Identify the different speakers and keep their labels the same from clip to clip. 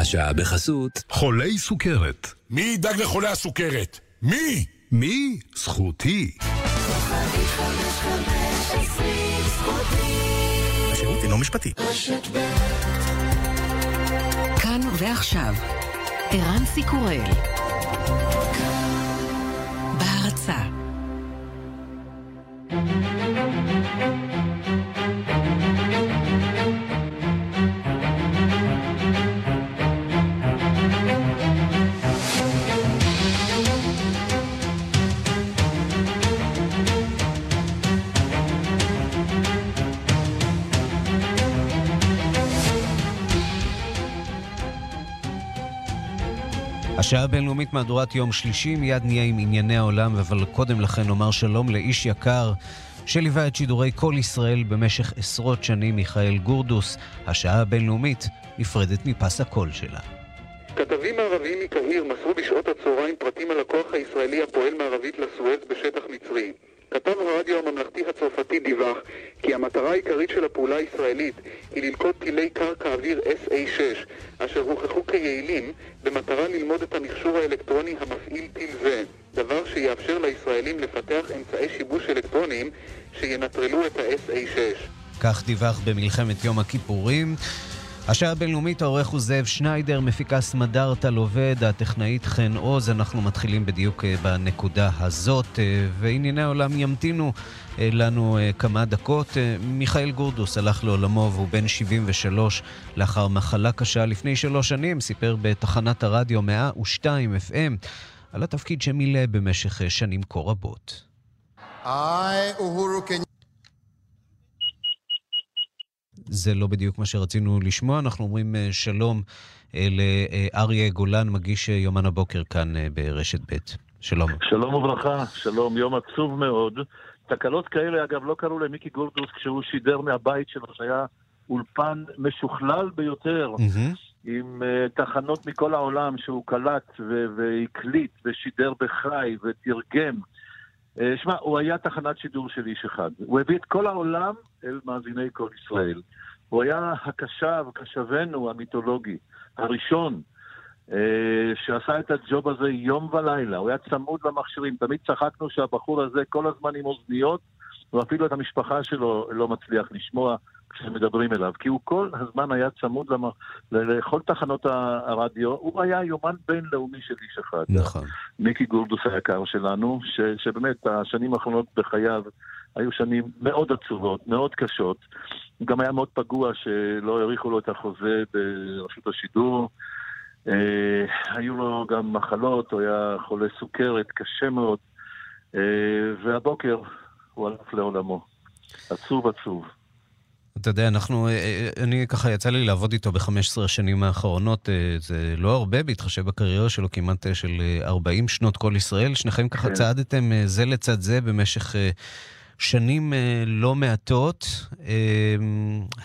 Speaker 1: השעה בחסות.
Speaker 2: חולי סוכרת.
Speaker 3: מי ידאג לחולי הסוכרת? מי?
Speaker 2: מי? זכותי.
Speaker 4: השירות אינו משפטי.
Speaker 5: כאן ועכשיו, ערן סיקורל.
Speaker 6: השעה הבינלאומית מהדורת יום שלישי, מיד נהיה עם ענייני העולם, אבל קודם לכן נאמר שלום לאיש יקר שליווה את שידורי כל ישראל במשך עשרות שנים, מיכאל גורדוס. השעה הבינלאומית נפרדת מפס הקול שלה.
Speaker 7: כתבים ערבים מקהיר מסרו בשעות הצהריים פרטים על הכוח הישראלי הפועל מערבית לסואץ בשטח מצרי. כתב הרדיו הממלכתי הצרפתי דיווח כי המטרה העיקרית של הפעולה הישראלית היא ללכוד טילי קרקע אוויר SA-6 אשר הוכחו כיעילים במטרה ללמוד את המכשור האלקטרוני המפעיל טיל זה דבר שיאפשר לישראלים לפתח אמצעי שיבוש אלקטרוניים שינטרלו את ה-SA-6
Speaker 6: כך דיווח במלחמת יום הכיפורים. השעה הבינלאומית, העורך הוא זאב שניידר, מפיקה סמדר טל עובד, הטכנאית חן עוז. אנחנו מתחילים בדיוק אה, בנקודה הזאת, אה, וענייני העולם ימתינו אה, לנו כמה דקות. מיכאל גורדוס הלך לעולמו והוא בן 73 לאחר מחלה קשה לפני שלוש שנים, סיפר בתחנת הרדיו 102 FM על התפקיד שמילא במשך שנים כה רבות. I, זה לא בדיוק מה שרצינו לשמוע. אנחנו אומרים אה, שלום אה, לאריה גולן, מגיש אה, יומן הבוקר כאן ברשת ב'. שלום.
Speaker 8: שלום וברכה, שלום, יום עצוב מאוד. תקלות כאלה, אגב, לא קרו למיקי גורדוס כשהוא שידר מהבית שלו, שהיה אולפן משוכלל ביותר, mm-hmm. עם uh, תחנות מכל העולם שהוא קלט והקליט ושידר בחי ותרגם. Uh, שמע, הוא היה תחנת שידור של איש אחד. הוא הביא את כל העולם אל מאזיני כל ישראל. הוא היה הקשב, קשבנו המיתולוגי, הראשון, אה, שעשה את הג'וב הזה יום ולילה. הוא היה צמוד למכשירים. תמיד צחקנו שהבחור הזה כל הזמן עם אוזניות, ואפילו את המשפחה שלו לא מצליח לשמוע כשמדברים אליו. כי הוא כל הזמן היה צמוד למ... לכל תחנות הרדיו. הוא היה יומן בינלאומי של איש אחד.
Speaker 6: נכון.
Speaker 8: מיקי גורדוס היקר שלנו, ש... שבאמת השנים האחרונות בחייו היו שנים מאוד עצובות, מאוד קשות. הוא גם היה מאוד פגוע שלא האריכו לו את החוזה ברשות השידור. אה, היו לו גם מחלות, הוא היה חולה סוכרת, קשה מאוד. אה, והבוקר הוא הלך לעולמו. עצוב עצוב.
Speaker 6: אתה יודע, אנחנו, אה, אה, אני ככה, יצא לי לעבוד איתו ב-15 השנים האחרונות, אה, זה לא הרבה בהתחשב בקריירה שלו, כמעט של 40 שנות כל ישראל. שניכם ככה כן. צעדתם זה לצד זה במשך שנים לא מעטות.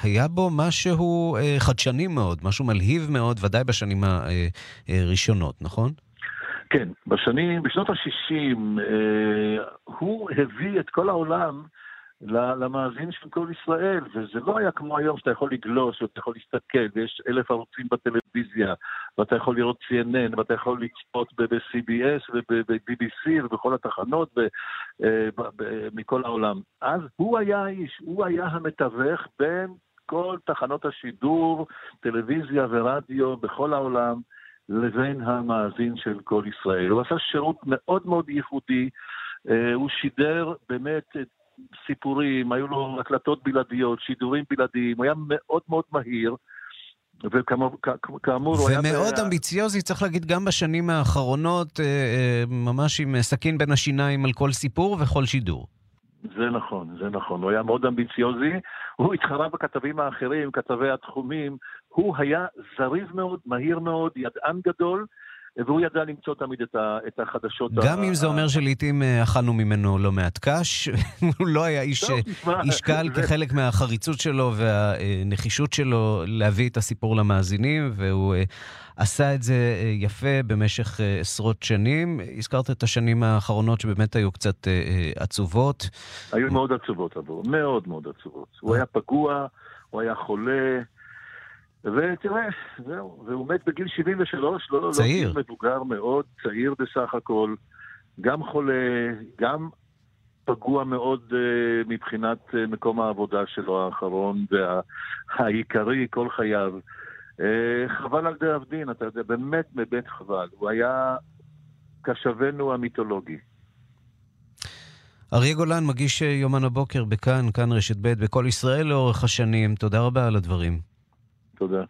Speaker 6: היה בו משהו חדשני מאוד, משהו מלהיב מאוד, ודאי בשנים הראשונות, נכון?
Speaker 8: כן, בשנים, בשנות ה-60, הוא הביא את כל העולם למאזין של כל ישראל, וזה לא היה כמו היום שאתה יכול לגלוש, ואתה יכול להסתכל, ויש אלף ערוצים בטלוויזיה, ואתה יכול לראות CNN, ואתה יכול לצפות ב-CBS וב-BBC ובכל התחנות אה, מכל העולם. אז הוא היה האיש, הוא היה המתווך בין כל תחנות השידור, טלוויזיה ורדיו בכל העולם, לבין המאזין של כל ישראל. הוא עשה שירות מאוד מאוד ייחודי. Uh, הוא שידר באמת סיפורים, היו לו הקלטות בלעדיות, שידורים בלעדיים, הוא היה מאוד מאוד מהיר. וכאמור, הוא היה...
Speaker 6: ומאוד אמביציוזי, צריך להגיד, גם בשנים האחרונות, אה, אה, ממש עם סכין בין השיניים על כל סיפור וכל שידור.
Speaker 8: זה נכון, זה נכון. הוא היה מאוד אמביציוזי. הוא התחרה בכתבים האחרים, כתבי התחומים. הוא היה זריז מאוד, מהיר מאוד, ידען גדול, והוא ידע למצוא תמיד את, ה, את החדשות.
Speaker 6: גם ה... אם זה אומר שלעיתים אה, אכלנו ממנו לא מעט קש, הוא לא היה איש, טוב, איש קל זה... כחלק מהחריצות שלו והנחישות שלו להביא את הסיפור למאזינים, והוא אה, עשה את זה אה, יפה במשך עשרות שנים. הזכרת את השנים האחרונות שבאמת היו קצת עצובות.
Speaker 8: היו מאוד עצובות עבור, מאוד מאוד עצובות. הוא היה פגוע, הוא היה חולה. ותראה, זהו, והוא מת בגיל 73, לא, לא,
Speaker 6: צעיר.
Speaker 8: לא מבוגר מאוד, צעיר בסך הכל, גם חולה, גם פגוע מאוד uh, מבחינת uh, מקום העבודה שלו האחרון והעיקרי כל חייו. Uh, חבל על דאב דין, אתה יודע, באמת באמת חבל. הוא היה קשבנו המיתולוגי.
Speaker 6: אריה גולן, מגיש יומן הבוקר בכאן, כאן רשת ב' בכל ישראל לאורך השנים. תודה רבה על הדברים.
Speaker 8: תודה.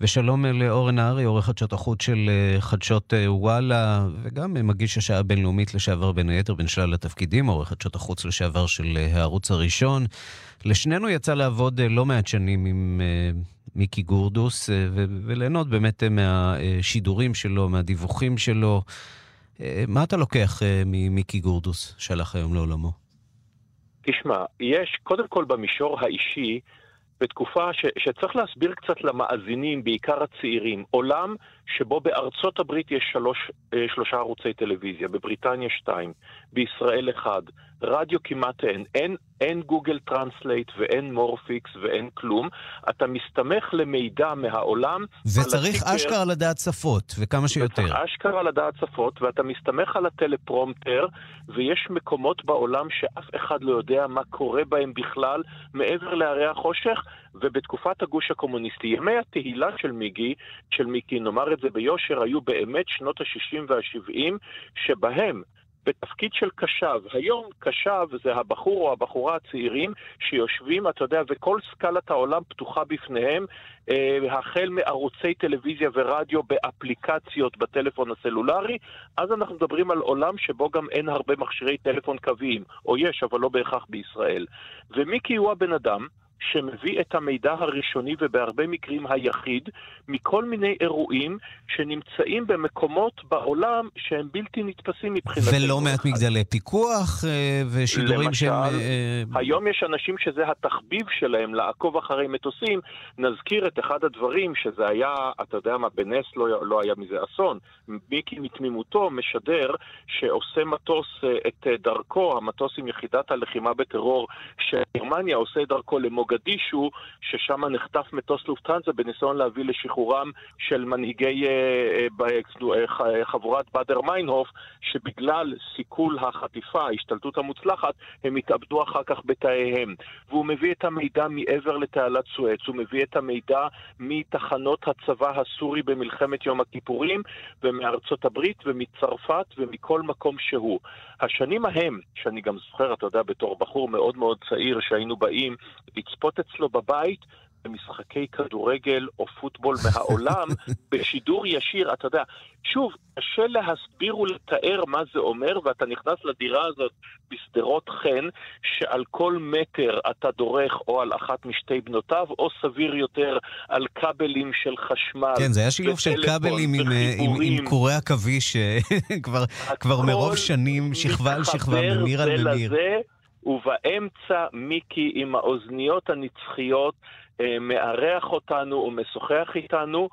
Speaker 6: ושלום לאורן נהרי, עורך חדשות החוץ של חדשות וואלה, וגם מגיש השעה הבינלאומית לשעבר בין היתר בין שלל התפקידים, עורך חדשות החוץ לשעבר של הערוץ הראשון. לשנינו יצא לעבוד לא מעט שנים עם מיקי גורדוס, וליהנות באמת מהשידורים שלו, מהדיווחים שלו. מה אתה לוקח ממיקי גורדוס, שהלך היום לעולמו?
Speaker 1: תשמע, יש קודם כל במישור האישי, בתקופה ש, שצריך להסביר קצת למאזינים, בעיקר הצעירים, עולם שבו בארצות הברית יש שלוש, שלושה ערוצי טלוויזיה, בבריטניה שתיים, בישראל אחד, רדיו כמעט אין, אין, אין Google Translate ואין מורפיקס ואין כלום, אתה מסתמך למידע מהעולם.
Speaker 6: וצריך אשכרה לדעת שפות, וכמה שיותר.
Speaker 1: וצריך אשכרה לדעת שפות, ואתה מסתמך על הטלפרומטר, ויש מקומות בעולם שאף אחד לא יודע מה קורה בהם בכלל, מעבר להרי החושך, ובתקופת הגוש הקומוניסטי, ימי התהילה של מיגי, של מיקי, נאמר את זה ביושר, היו באמת שנות ה-60 וה-70, שבהם בתפקיד של קשב. היום קשב זה הבחור או הבחורה הצעירים שיושבים, אתה יודע, וכל סקלת העולם פתוחה בפניהם, אה, החל מערוצי טלוויזיה ורדיו באפליקציות בטלפון הסלולרי, אז אנחנו מדברים על עולם שבו גם אין הרבה מכשירי טלפון קוויים, או יש, אבל לא בהכרח בישראל. ומיקי הוא הבן אדם שמביא את המידע הראשוני ובהרבה מקרים היחיד מכל מיני אירועים שנמצאים במקומות בעולם שהם בלתי נתפסים מבחינתנו.
Speaker 6: ולא מעט מגדלי פיקוח ושידורים
Speaker 1: למשל,
Speaker 6: שהם...
Speaker 1: היום יש אנשים שזה התחביב שלהם לעקוב אחרי מטוסים. נזכיר את אחד הדברים שזה היה, אתה יודע מה, בנס לא, לא היה מזה אסון. מיקי מתמימותו משדר שעושה מטוס את דרכו, המטוס עם יחידת הלחימה בטרור של גרמניה עושה דרכו למוג... מוגדישו, ששם נחטף מטוס לופטנזה בניסיון להביא לשחרורם של מנהיגי חבורת באדר מיינהוף, שבגלל סיכול החטיפה, ההשתלטות המוצלחת, הם התאבדו אחר כך בתאיהם. והוא מביא את המידע מעבר לתעלת סואץ, הוא מביא את המידע מתחנות הצבא הסורי במלחמת יום הכיפורים, ומארצות הברית ומצרפת ומכל מקום שהוא. השנים ההם, שאני גם זוכר, אתה יודע, בתור בחור מאוד מאוד צעיר, שהיינו באים לצפות אצלו בבית במשחקי כדורגל או פוטבול מהעולם, בשידור ישיר, אתה יודע, שוב, קשה להסביר ולתאר מה זה אומר, ואתה נכנס לדירה הזאת בשדרות חן, שעל כל מטר אתה דורך או על אחת משתי בנותיו, או סביר יותר על כבלים של חשמל.
Speaker 6: כן, זה היה שילוב של כבלים עם, עם, עם קורי עכביש, כבר מרוב שנים, שכבה על שכבה, ממיר על ממיר.
Speaker 1: לזה, ובאמצע מיקי עם האוזניות הנצחיות מארח אותנו ומשוחח איתנו,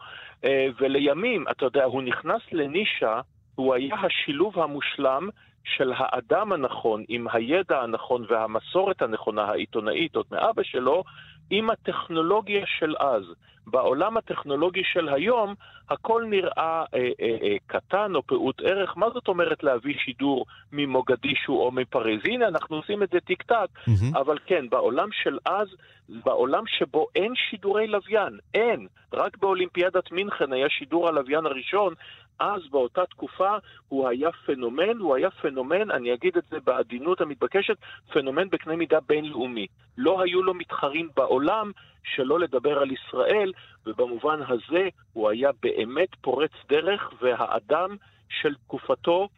Speaker 1: ולימים, אתה יודע, הוא נכנס לנישה, הוא היה השילוב המושלם של האדם הנכון, עם הידע הנכון והמסורת הנכונה העיתונאית, עוד מאבא שלו, עם הטכנולוגיה של אז. בעולם הטכנולוגי של היום, הכל נראה אה, אה, אה, קטן או פעוט ערך. מה זאת אומרת להביא שידור ממוגדישו או מפריז? הנה, אנחנו עושים את זה טיק טק, mm-hmm. אבל כן, בעולם של אז, בעולם שבו אין שידורי לוויין, אין. רק באולימפיאדת מינכן היה שידור הלוויין הראשון, אז באותה תקופה הוא היה פנומן, הוא היה פנומן, אני אגיד את זה בעדינות המתבקשת, פנומן בקנה מידה בינלאומי. לא היו לו מתחרים בעולם, שלא לדבר על ישראל, ובמובן הזה הוא היה באמת פורץ דרך, והאדם של תקופתו,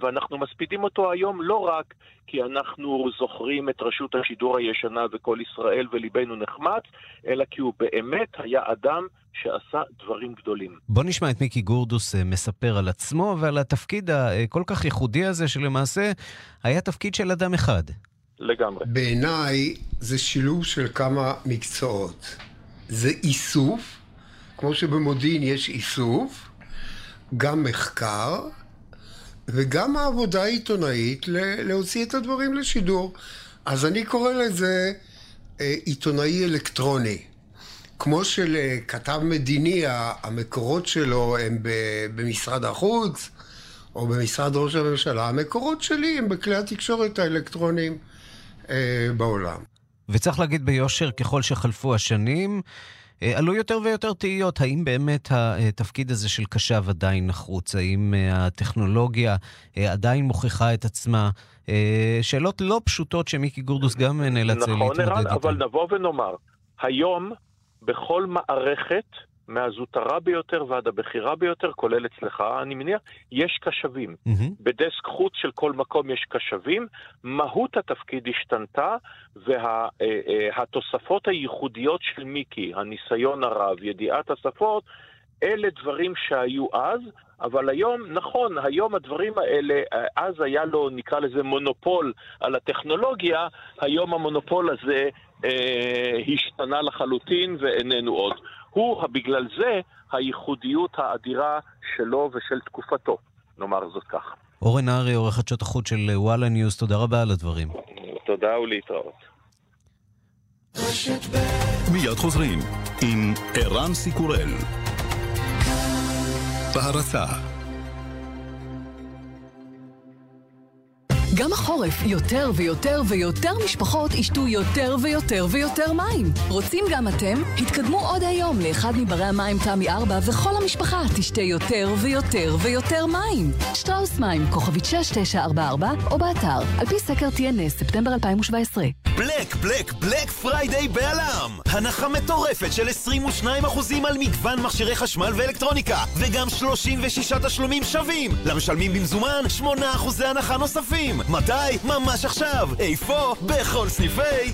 Speaker 1: ואנחנו מספידים אותו היום לא רק כי אנחנו זוכרים את רשות השידור הישנה וכל ישראל וליבנו נחמץ, אלא כי הוא באמת היה אדם שעשה דברים גדולים.
Speaker 6: בוא נשמע את מיקי גורדוס מספר על עצמו ועל התפקיד הכל כך ייחודי הזה, שלמעשה היה תפקיד של אדם אחד.
Speaker 1: לגמרי.
Speaker 4: בעיניי זה שילוב של כמה מקצועות. זה איסוף, כמו שבמודיעין יש איסוף, גם מחקר, וגם העבודה העיתונאית להוציא את הדברים לשידור. אז אני קורא לזה עיתונאי אלקטרוני. כמו שלכתב מדיני, המקורות שלו הם במשרד החוץ או במשרד ראש הממשלה, המקורות שלי הם בכלי התקשורת האלקטרוניים אה, בעולם.
Speaker 6: וצריך להגיד ביושר, ככל שחלפו השנים, אה, עלו יותר ויותר תהיות, האם באמת התפקיד הזה של קשב עדיין נחוץ? האם אה, הטכנולוגיה אה, עדיין מוכיחה את עצמה? שאלות לא פשוטות שמיקי גורדוס גם נאלץ נכון, להתמודד איתן.
Speaker 1: נכון, אבל נבוא ונאמר, היום בכל מערכת, מהזוטרה ביותר ועד הבכירה ביותר, כולל אצלך, אני מניח, יש קשבים. Mm-hmm. בדסק חוץ של כל מקום יש קשבים, מהות התפקיד השתנתה, והתוספות וה, הייחודיות של מיקי, הניסיון הרב, ידיעת השפות, אלה דברים שהיו אז, אבל היום, נכון, היום הדברים האלה, אז היה לו, נקרא לזה מונופול על הטכנולוגיה, היום המונופול הזה אה, השתנה לחלוטין ואיננו עוד. הוא, בגלל זה, הייחודיות האדירה שלו ושל תקופתו, נאמר זאת כך.
Speaker 6: אורן נהרי, עורך חדשות החוץ של וואלה ניוז, תודה רבה על הדברים.
Speaker 1: תודה ולהתראות.
Speaker 2: מיד חוזרים עם ערן סיקורל. בהרצה
Speaker 5: גם החורף יותר ויותר ויותר משפחות ישתו יותר ויותר ויותר מים. רוצים גם אתם? התקדמו עוד היום לאחד מברי המים תמי 4 וכל המשפחה תשתה יותר ויותר ויותר מים. שטראוס מים, כוכבית 6944 או באתר, על פי סקר TNS, ספטמבר 2017.
Speaker 9: Black, Black, Black Friday בא.ל.מ! הנחה מטורפת של 22% על מגוון מכשירי חשמל ואלקטרוניקה, וגם 36 תשלומים שווים! למשלמים במזומן 8% הנחה נוספים! מתי? ממש עכשיו! איפה? בכל סניפי...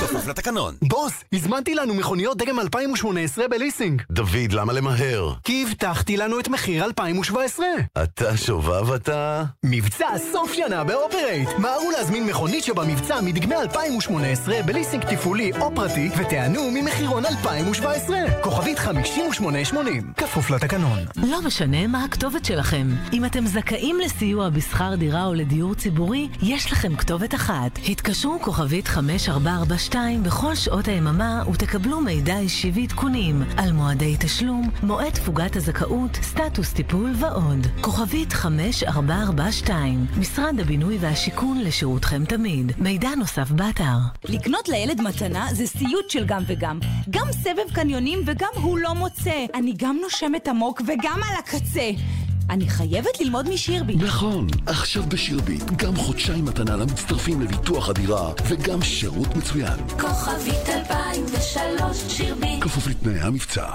Speaker 9: כפוף לתקנון.
Speaker 10: בוס, הזמנתי לנו מכוניות דגם 2018 בליסינג.
Speaker 2: דוד, למה למהר?
Speaker 10: כי הבטחתי לנו את מחיר 2017.
Speaker 2: אתה שובב אתה?
Speaker 10: מבצע סוף שנה באופרייט. מהרו להזמין מכונית שבמבצע מדגמי 2018 בליסינג תפעולי או פרטי, ותיענו ממחירון 2017. כוכבית 5880. כפוף לתקנון.
Speaker 5: לא משנה מה הכתובת שלכם. אם אתם זכאים לסיוע בשכר דירה או לדיור ציבורי, יש לכם כתובת אחת. התקשרו כוכבית 5442 2 בכל שעות היממה ותקבלו מידע אישי ועדכונים על מועדי תשלום, מועד תפוגת הזכאות, סטטוס טיפול ועוד. כוכבית 5442 משרד הבינוי והשיכון לשירותכם תמיד. מידע נוסף באתר.
Speaker 11: לקנות לילד מתנה זה סיוט של גם וגם. גם סבב קניונים וגם הוא לא מוצא. אני גם נושמת עמוק וגם על הקצה. אני חייבת ללמוד משירביט.
Speaker 2: נכון, עכשיו בשירביט, גם חודשיים מתנה למצטרפים לביטוח הדירה, וגם שירות מצוין.
Speaker 12: כוכבית 2003 שירביט.
Speaker 2: כפוף לתנאי המבצע.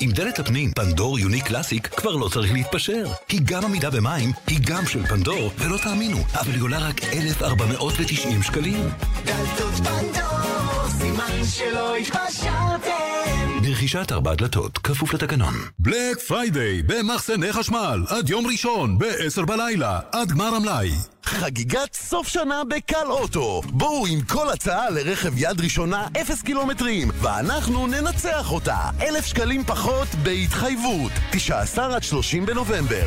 Speaker 13: עם דלת הפנים פנדור יוניק קלאסיק כבר לא צריך להתפשר. היא גם עמידה במים, היא גם של פנדור, ולא תאמינו, אבל היא עולה רק 1,490 שקלים.
Speaker 12: דלתות פנדור, סימן שלא התפשרתם.
Speaker 13: ברכישת ארבע דלתות, כפוף לתקנון.
Speaker 2: Black Friday במחסני חשמל, עד יום ראשון, ב-10 בלילה, עד גמר המלאי.
Speaker 9: חגיגת סוף שנה בקל אוטו. בואו עם כל הצעה לרכב יד ראשונה אפס קילומטרים, ואנחנו ננצח אותה. אלף שקלים פחות בהתחייבות. 19 עד 30 בנובמבר.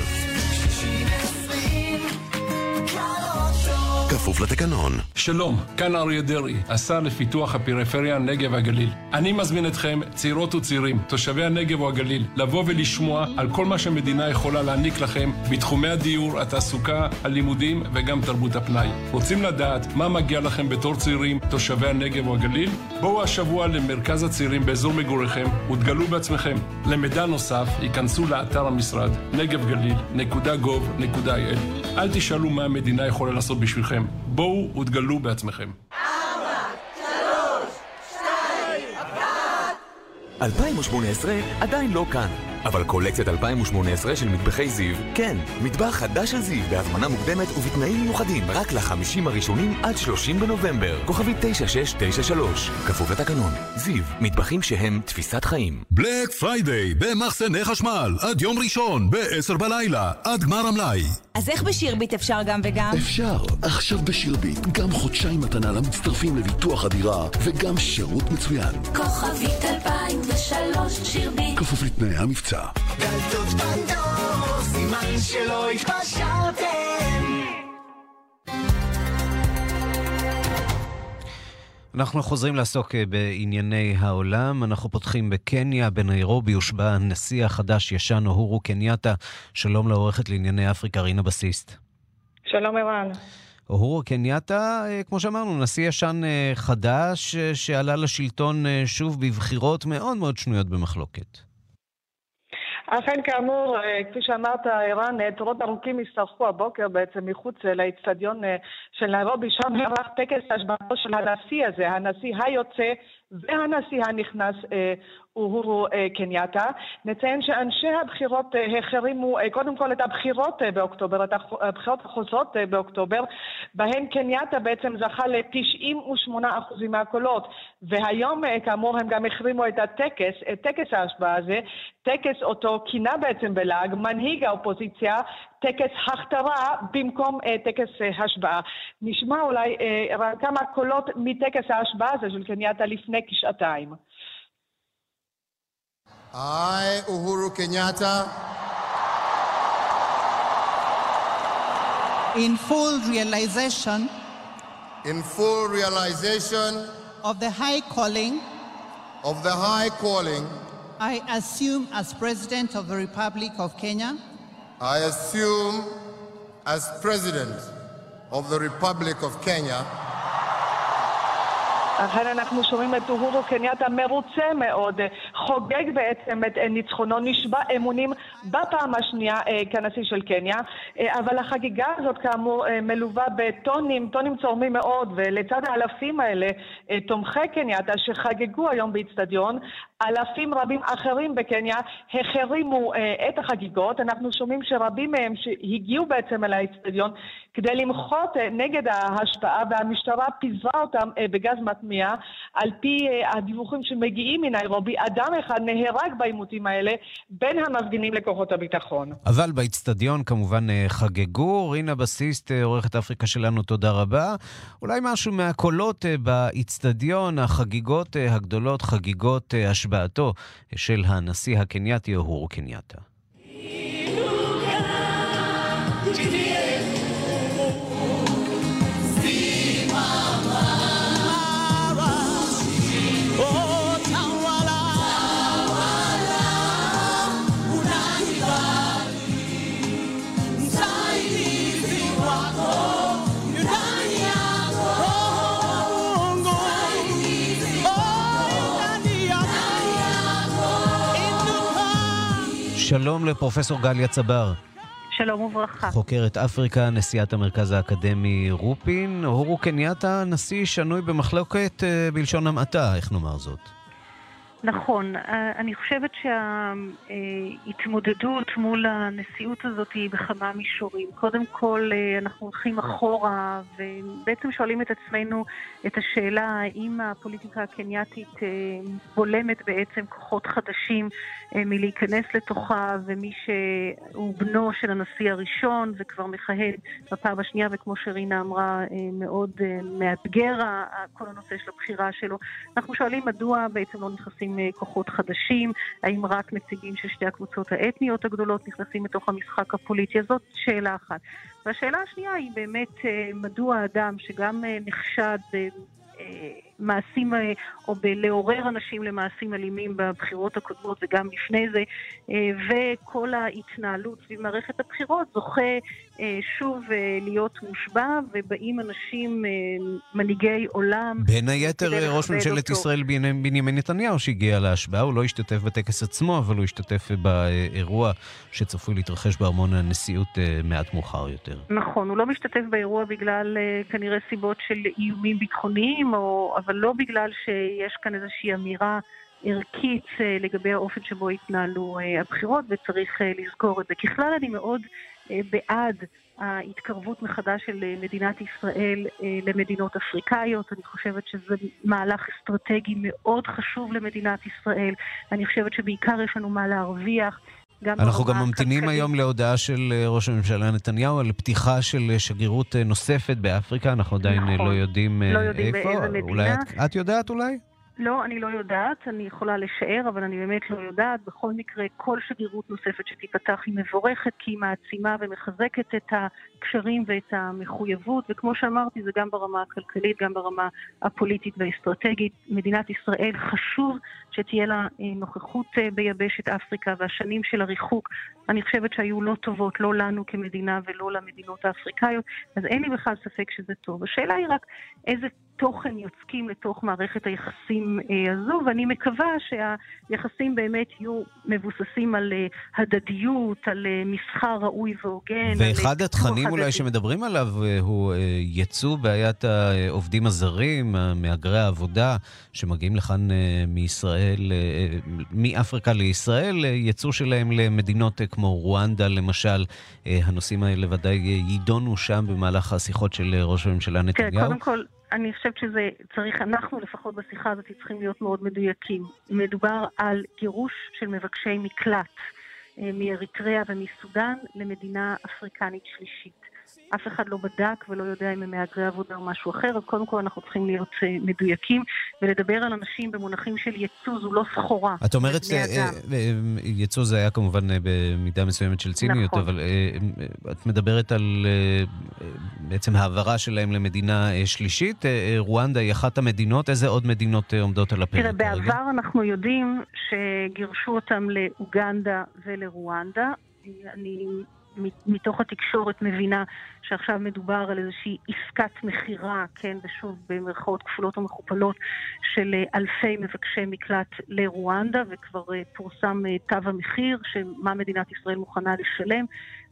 Speaker 13: כפוף לתקנון.
Speaker 14: שלום, כאן אריה דרעי, השר לפיתוח הפריפריה, הנגב והגליל. אני מזמין אתכם, צעירות וצעירים, תושבי הנגב או הגליל, לבוא ולשמוע על כל מה שהמדינה יכולה להעניק לכם בתחומי הדיור, התעסוקה, הלימודים וגם תרבות הפנאי. רוצים לדעת מה מגיע לכם בתור צעירים, תושבי הנגב או הגליל? בואו השבוע למרכז הצעירים באזור מגוריכם ותגלו בעצמכם. למידע נוסף, ייכנסו לאתר המשרד, נגבגליל.gov.il. אל תשאלו מה המדינה יכולה לעשות בשבילכם. בואו ותגלו בעצמכם.
Speaker 9: 2018 עדיין לא כאן. אבל קולקציית 2018 של מטבחי זיו, כן, מטבח חדש של זיו בהזמנה מוקדמת ובתנאים מיוחדים רק לחמישים הראשונים עד 30 בנובמבר. כוכבית 9693, כפוף לתקנון. זיו, מטבחים שהם תפיסת חיים.
Speaker 2: Black Friday במחסני חשמל, עד יום ראשון, ב-10 בלילה, עד גמר המלאי.
Speaker 11: אז איך בשירביט אפשר גם וגם?
Speaker 2: אפשר. עכשיו בשירביט, גם חודשיים מתנה למצטרפים לביטוח הדירה, וגם שירות מצוין.
Speaker 12: כוכבית 2003 שירביט.
Speaker 2: כפוף לתנאי המבצע. מבצע.
Speaker 12: דלתות פנדור, סימן שלא התפשרתם.
Speaker 6: אנחנו חוזרים לעסוק אה, בענייני העולם. אנחנו פותחים בקניה, בניירובי הושבע הנשיא החדש-ישן אוהורו קנייתה. שלום לעורכת לענייני אפריקה, רינה בסיסט.
Speaker 15: שלום ערן.
Speaker 6: אוהורו קנייתה, אה, כמו שאמרנו, נשיא ישן אה, חדש שעלה לשלטון שוב בבחירות מאוד מאוד שנויות במחלוקת.
Speaker 15: אכן, כאמור, כפי שאמרת, ערן, תורות ארוכים השתרכו הבוקר בעצם מחוץ לאצטדיון של ניירובי, שם נערך טקס השבעתו של הנשיא הזה, הנשיא היוצא והנשיא הנכנס אוהורו קנייאטה. נציין שאנשי הבחירות החרימו קודם כל את הבחירות באוקטובר, את הבחירות החוזרות באוקטובר, בהן קנייאטה בעצם זכה ל-98% מהקולות. והיום, כאמור, הם גם החרימו את הטקס, את טקס ההשבעה הזה, טקס אותו כינה בעצם בלעג מנהיג האופוזיציה, טקס הכתרה במקום טקס השבעה. נשמע אולי כמה קולות מטקס ההשבעה הזה של קנייתה לפני כשעתיים.
Speaker 16: I, Uhuru Kenyatta,
Speaker 17: in full realization
Speaker 16: in full realization
Speaker 17: of the high calling
Speaker 16: of the high calling
Speaker 17: I assume as President of the Republic of Kenya,
Speaker 16: I assume as President of the Republic of Kenya
Speaker 15: אכן אנחנו שומעים את אוהורו קנייתה מרוצה מאוד, חוגג בעצם את ניצחונו, נשבע אמונים בפעם השנייה כנשיא של קניה, אבל החגיגה הזאת כאמור מלווה בטונים, טונים צורמים מאוד, ולצד האלפים האלה, תומכי קנייתה שחגגו היום באיצטדיון, אלפים רבים אחרים בקניה החרימו את החגיגות. אנחנו שומעים שרבים מהם שהגיעו בעצם אל האיצטדיון כדי למחות נגד ההשפעה, והמשטרה פיזרה אותם בגז מטמיע. על פי הדיווחים שמגיעים מניירובי, אדם אחד נהרג בעימותים האלה בין המפגינים לכוחות הביטחון.
Speaker 6: אבל באיצטדיון כמובן חגגו. רינה בסיסט, עורכת אפריקה שלנו, תודה רבה. אולי משהו מהקולות באיצטדיון, החגיגות הגדולות, חגיגות השבעתו של הנשיא הקנייתי אוהורו קנייתה. שלום לפרופסור גליה צבר.
Speaker 18: שלום וברכה.
Speaker 6: חוקרת אפריקה, נשיאת המרכז האקדמי רופין. הורו קנייתה, נשיא שנוי במחלוקת בלשון המעטה, איך נאמר זאת?
Speaker 18: נכון. אני חושבת שההתמודדות מול הנשיאות הזאת היא בכמה מישורים. קודם כל, אנחנו הולכים אחורה ובעצם שואלים את עצמנו את השאלה האם הפוליטיקה הקנייתית בולמת בעצם כוחות חדשים מלהיכנס לתוכה, ומי שהוא בנו של הנשיא הראשון וכבר מכהן בפעם השנייה, וכמו שרינה אמרה, מאוד מאתגר כל הנושא של הבחירה שלו. אנחנו שואלים מדוע בעצם לא נכנסים כוחות חדשים, האם רק נציגים של שתי הקבוצות האתניות הגדולות נכנסים לתוך המשחק הפוליטי? אז זאת שאלה אחת. והשאלה השנייה היא באמת מדוע אדם שגם נחשד מעשים או בלעורר אנשים למעשים אלימים בבחירות הקודמות וגם לפני זה, וכל ההתנהלות סביב מערכת הבחירות זוכה שוב להיות מושבע, ובאים אנשים, מנהיגי עולם.
Speaker 6: בין היתר ראש ממשלת אותו. ישראל בנימין נתניהו שהגיע להשבעה, הוא לא השתתף בטקס עצמו, אבל הוא השתתף באירוע שצפוי להתרחש בארמון הנשיאות מעט מאוחר יותר.
Speaker 18: נכון, הוא לא משתתף באירוע בגלל כנראה סיבות של איומים ביטחוניים, או, אבל לא בגלל שיש כאן איזושהי אמירה ערכית לגבי האופן שבו התנהלו הבחירות, וצריך לזכור את זה. ככלל אני מאוד בעד ההתקרבות מחדש של מדינת ישראל למדינות אפריקאיות. אני חושבת שזה מהלך אסטרטגי מאוד חשוב למדינת ישראל. אני חושבת שבעיקר יש לנו מה להרוויח.
Speaker 6: גם אנחנו גם ממתינים כלכלית. היום להודעה של ראש הממשלה נתניהו על פתיחה של שגרירות נוספת באפריקה, אנחנו עדיין
Speaker 18: נכון.
Speaker 6: לא יודעים
Speaker 18: לא יודעים
Speaker 6: איפה.
Speaker 18: באיזה מדינה.
Speaker 6: אולי את, את יודעת אולי?
Speaker 18: לא, אני לא יודעת, אני יכולה לשער, אבל אני באמת לא יודעת. בכל מקרה, כל שגרירות נוספת שתיפתח היא מבורכת, כי היא מעצימה ומחזקת את הקשרים ואת המחויבות, וכמו שאמרתי, זה גם ברמה הכלכלית, גם ברמה הפוליטית והאסטרטגית. מדינת ישראל חשוב שתהיה לה אה, נוכחות אה, ביבשת אפריקה, והשנים של הריחוק, אני חושבת שהיו לא טובות, לא לנו כמדינה ולא למדינות האפריקאיות, אז אין לי בכלל ספק שזה טוב. השאלה היא רק איזה תוכן יוצקים לתוך מערכת היחסים אה, הזו, ואני מקווה שהיחסים באמת יהיו מבוססים על אה, הדדיות, על אה, מסחר ראוי והוגן.
Speaker 6: ואחד התכנים אולי שמדברים עליו הוא יצוא בעיית העובדים הזרים, מהגרי העבודה, שמגיעים לכאן מישראל, מאפריקה לישראל, יצוא שלהם למדינות כמו רואנדה למשל. הנושאים האלה ודאי יידונו שם במהלך השיחות של ראש הממשלה נתניהו.
Speaker 18: כן, קודם כל... אני חושבת שזה צריך, אנחנו לפחות בשיחה הזאת צריכים להיות מאוד מדויקים. מדובר על גירוש של מבקשי מקלט אה, מאריתריאה ומסודאן למדינה אפריקנית שלישית. אף אחד לא בדק ולא יודע אם הם מהגרי עבודה או משהו אחר, אז קודם כל אנחנו צריכים להיות uh, מדויקים ולדבר על אנשים במונחים של יצוא זו לא סחורה.
Speaker 6: את אומרת, uh, יצוא זה היה כמובן במידה מסוימת של ציניות, נכון. אבל את מדברת על בעצם העברה שלהם למדינה שלישית. רואנדה היא אחת המדינות, איזה עוד מדינות עומדות על הפרק
Speaker 18: תראה, בעבר אנחנו יודעים שגירשו אותם לאוגנדה ולרואנדה. אני מתוך התקשורת מבינה שעכשיו מדובר על איזושהי עסקת מכירה, כן, ושוב במרכאות כפולות ומכופלות, של אה, אלפי מבקשי מקלט לרואנדה, וכבר אה, פורסם אה, תו המחיר, שמה מדינת ישראל מוכנה לשלם,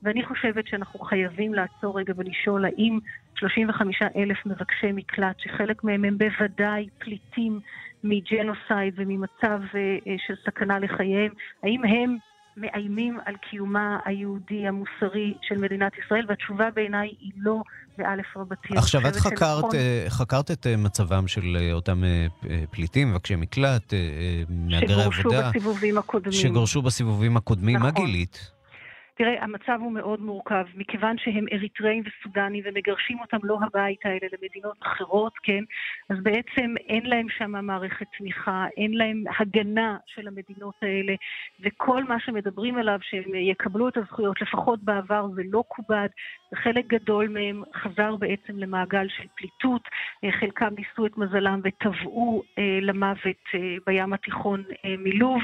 Speaker 18: ואני חושבת שאנחנו חייבים לעצור רגע ולשאול האם 35 אלף מבקשי מקלט, שחלק מהם הם בוודאי פליטים מג'נוסייד וממצב של סכנה לחייהם, האם הם מאיימים על קיומה היהודי המוסרי של מדינת ישראל, והתשובה בעיניי היא לא באלף רבתי.
Speaker 6: עכשיו, את חקרת, שנכון... אה, חקרת את אה, מצבם של אה, אותם פליטים, מבקשי מקלט, מהגרי עבודה.
Speaker 18: שגורשו בסיבובים הקודמים.
Speaker 6: שגורשו בסיבובים הקודמים. נכון. מה גילית?
Speaker 18: תראה, המצב הוא מאוד מורכב, מכיוון שהם אריתראים וסודנים ומגרשים אותם לא הביתה, אלא למדינות אחרות, כן? אז בעצם אין להם שם מערכת תמיכה, אין להם הגנה של המדינות האלה, וכל מה שמדברים עליו, שהם יקבלו את הזכויות, לפחות בעבר זה לא כובד, וחלק גדול מהם חזר בעצם למעגל של פליטות, אה, חלקם ניסו את מזלם וטבעו אה, למוות אה, בים התיכון מלוב,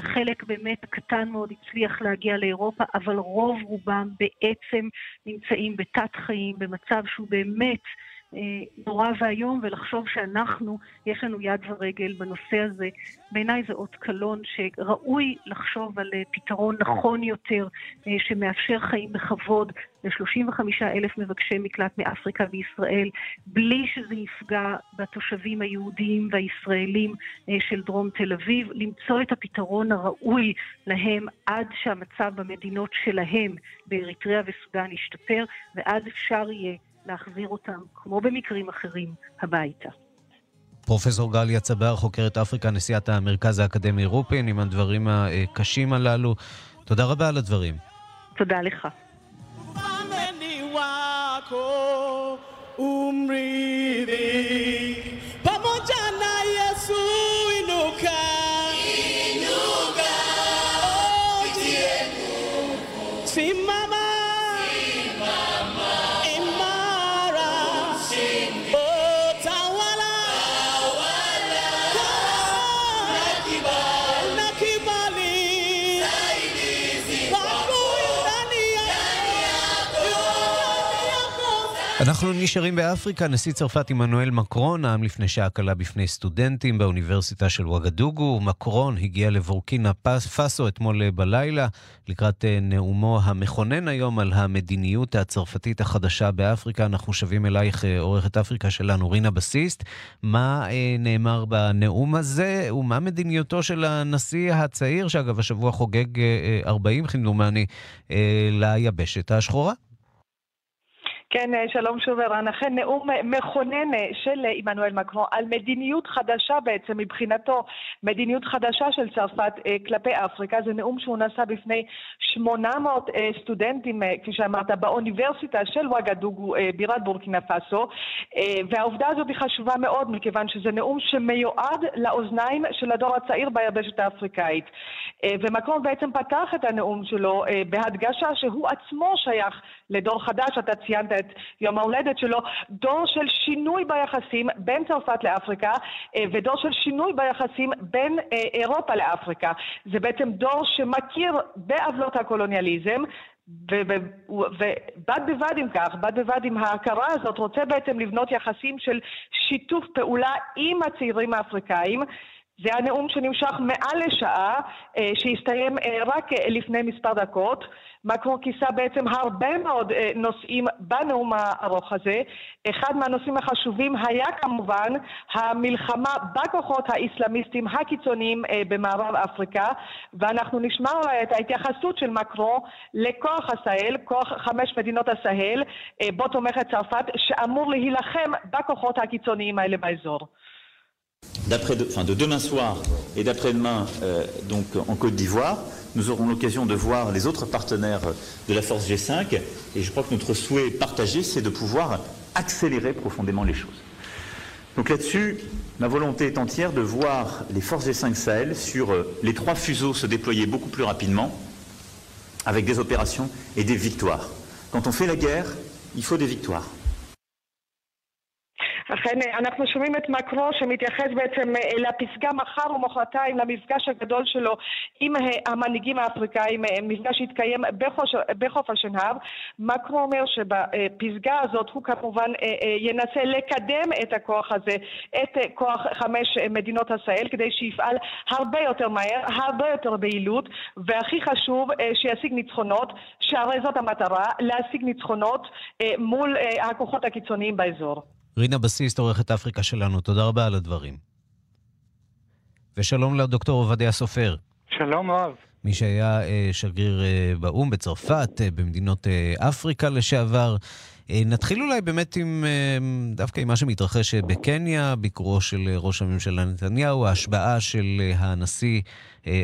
Speaker 18: חלק באמת הקטן מאוד הצליח להגיע לאירופה, אבל רוב רובם בעצם נמצאים בתת חיים, במצב שהוא באמת נורא ואיום, ולחשוב שאנחנו, יש לנו יד ורגל בנושא הזה, בעיניי זה אות קלון שראוי לחשוב על אה, פתרון נכון יותר, אה, שמאפשר חיים בכבוד ל-35 אלף מבקשי מקלט מאפריקה וישראל, בלי שזה יפגע בתושבים היהודיים והישראלים של דרום תל אביב, למצוא את הפתרון הראוי להם עד שהמצב במדינות שלהם, באריתריאה וסודאן, ישתפר, ואז אפשר יהיה להחזיר אותם, כמו במקרים אחרים, הביתה.
Speaker 6: פרופסור גליה צבר, חוקרת אפריקה, נשיאת המרכז האקדמי רופין, עם הדברים הקשים הללו. תודה רבה על הדברים.
Speaker 18: תודה לך.
Speaker 6: אנחנו נשארים באפריקה. נשיא צרפת עמנואל מקרון נאם לפני שעה קלה בפני סטודנטים באוניברסיטה של וואגדוגו. מקרון הגיע לבורקינה פאסו אתמול בלילה לקראת אה, נאומו המכונן היום על המדיניות הצרפתית החדשה באפריקה. אנחנו שבים אלייך, אה, עורכת אפריקה שלנו, רינה בסיסט. מה אה, נאמר בנאום הזה ומה מדיניותו של הנשיא הצעיר, שאגב השבוע חוגג 40, כמדומני, ליבשת השחורה?
Speaker 15: כן, אה, שלום שוב ערן. אכן נאום אה, מכונן אה, של עמנואל מקרו על מדיניות חדשה בעצם מבחינתו, מדיניות חדשה של צרפת כלפי אפריקה. זה נאום שהוא נשא בפני 800 סטודנטים, כפי שאמרת, באוניברסיטה של וואגדוגו, בירת בורקינה פאסו. והעובדה הזאת היא חשובה מאוד, מכיוון שזה נאום שמיועד לאוזניים של הדור הצעיר ביבשת האפריקאית. ומקרון בעצם פתח את הנאום שלו בהדגשה שהוא עצמו שייך לדור חדש, אתה ציינת את יום ההולדת שלו, דור של שינוי ביחסים בין צרפת לאפריקה אה, ודור של שינוי ביחסים בין אה, אירופה לאפריקה. זה בעצם דור שמכיר בעוולות הקולוניאליזם ובד בבד עם כך, בד בבד עם ההכרה הזאת, רוצה בעצם לבנות יחסים של שיתוף פעולה עם הצעירים האפריקאים. זה הנאום שנמשך מעל לשעה, אה, שהסתיים רק לפני מספר דקות. מקרו כיסה בעצם הרבה מאוד אה, נושאים בנאום הארוך הזה. אחד מהנושאים החשובים היה כמובן המלחמה בכוחות האסלאמיסטים הקיצוניים אה, במערב אפריקה, ואנחנו נשמע את ההתייחסות של מקרו לכוח הסהל, כוח חמש מדינות הסהל, אה, בו תומכת צרפת, שאמור להילחם בכוחות הקיצוניים האלה באזור.
Speaker 19: De demain soir et d'après-demain, euh, donc en Côte d'Ivoire, nous aurons l'occasion de voir les autres partenaires de la force G5 et je crois que notre souhait partagé, c'est de pouvoir accélérer profondément les choses. Donc là-dessus, ma volonté est entière de voir les forces G5 Sahel sur euh, les trois fuseaux se déployer beaucoup plus rapidement avec des opérations et des victoires. Quand on fait la guerre, il faut des victoires.
Speaker 15: אכן, אנחנו שומעים את מקרו שמתייחס בעצם אה, לפסגה מחר ומחרתיים, למפגש הגדול שלו עם אה, המנהיגים האפריקאים, אה, מפגש שהתקיים בחוף השנהב. מקרו אומר שבפסגה הזאת הוא כמובן ינסה לקדם את הכוח הזה, את כוח חמש מדינות עשהאל, כדי שיפעל הרבה יותר מהר, הרבה יותר ביעילות, והכי חשוב, שישיג ניצחונות, שהרי זאת המטרה, להשיג ניצחונות מול הכוחות הקיצוניים באזור.
Speaker 6: רינה בסיסט, עורכת אפריקה שלנו, תודה רבה על הדברים. ושלום לדוקטור עובדיה סופר.
Speaker 20: שלום רב.
Speaker 6: מי שהיה אה, שגריר אה, באו"ם בצרפת, אה, במדינות אה, אפריקה לשעבר. אה, נתחיל אולי באמת עם, אה, דווקא עם מה שמתרחש בקניה, ביקורו של ראש הממשלה נתניהו, ההשבעה של אה, הנשיא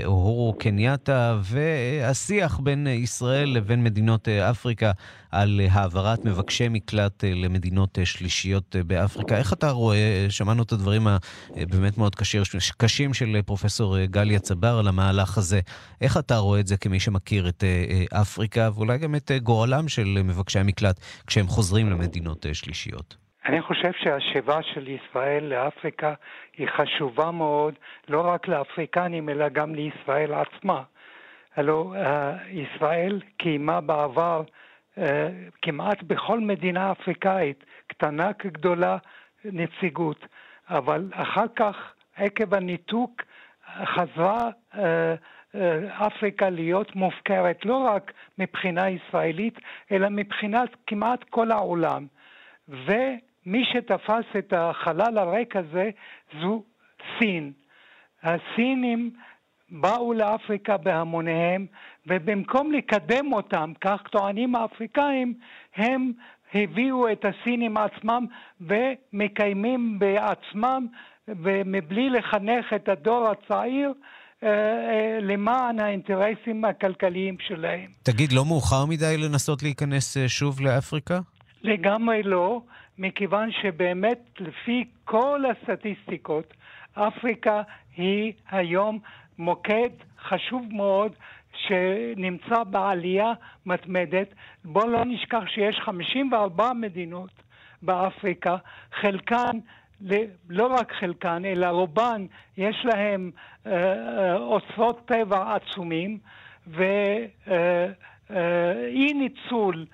Speaker 6: אוהורו קנייתה והשיח בין ישראל לבין מדינות אפריקה על העברת מבקשי מקלט למדינות שלישיות באפריקה. איך אתה רואה, שמענו את הדברים הבאמת מאוד קשים של פרופסור גליה צבר על המהלך הזה. איך אתה רואה את זה כמי שמכיר את אפריקה ואולי גם את גורלם של מבקשי המקלט כשהם חוזרים למדינות שלישיות?
Speaker 20: אני חושב שהשיבה של ישראל לאפריקה היא חשובה מאוד, לא רק לאפריקנים, אלא גם לישראל עצמה. הלוא uh, ישראל קיימה בעבר uh, כמעט בכל מדינה אפריקאית, קטנה כגדולה, נציגות, אבל אחר כך, עקב הניתוק, חזרה uh, אפריקה להיות מופקרת לא רק מבחינה ישראלית, אלא מבחינת כמעט כל העולם. ו... מי שתפס את החלל הריק הזה זו סין. הסינים באו לאפריקה בהמוניהם, ובמקום לקדם אותם, כך טוענים האפריקאים, הם הביאו את הסינים עצמם ומקיימים בעצמם, ומבלי לחנך את הדור הצעיר, אה, אה, למען האינטרסים הכלכליים שלהם.
Speaker 6: תגיד, לא מאוחר מדי לנסות להיכנס אה, שוב לאפריקה?
Speaker 20: לגמרי לא. מכיוון שבאמת לפי כל הסטטיסטיקות, אפריקה היא היום מוקד חשוב מאוד שנמצא בעלייה מתמדת. בואו לא נשכח שיש 54 מדינות באפריקה, חלקן לא רק חלקן, אלא רובן, יש להם אה, אה, אוצרות טבע עצומים, ואי אה, ניצול,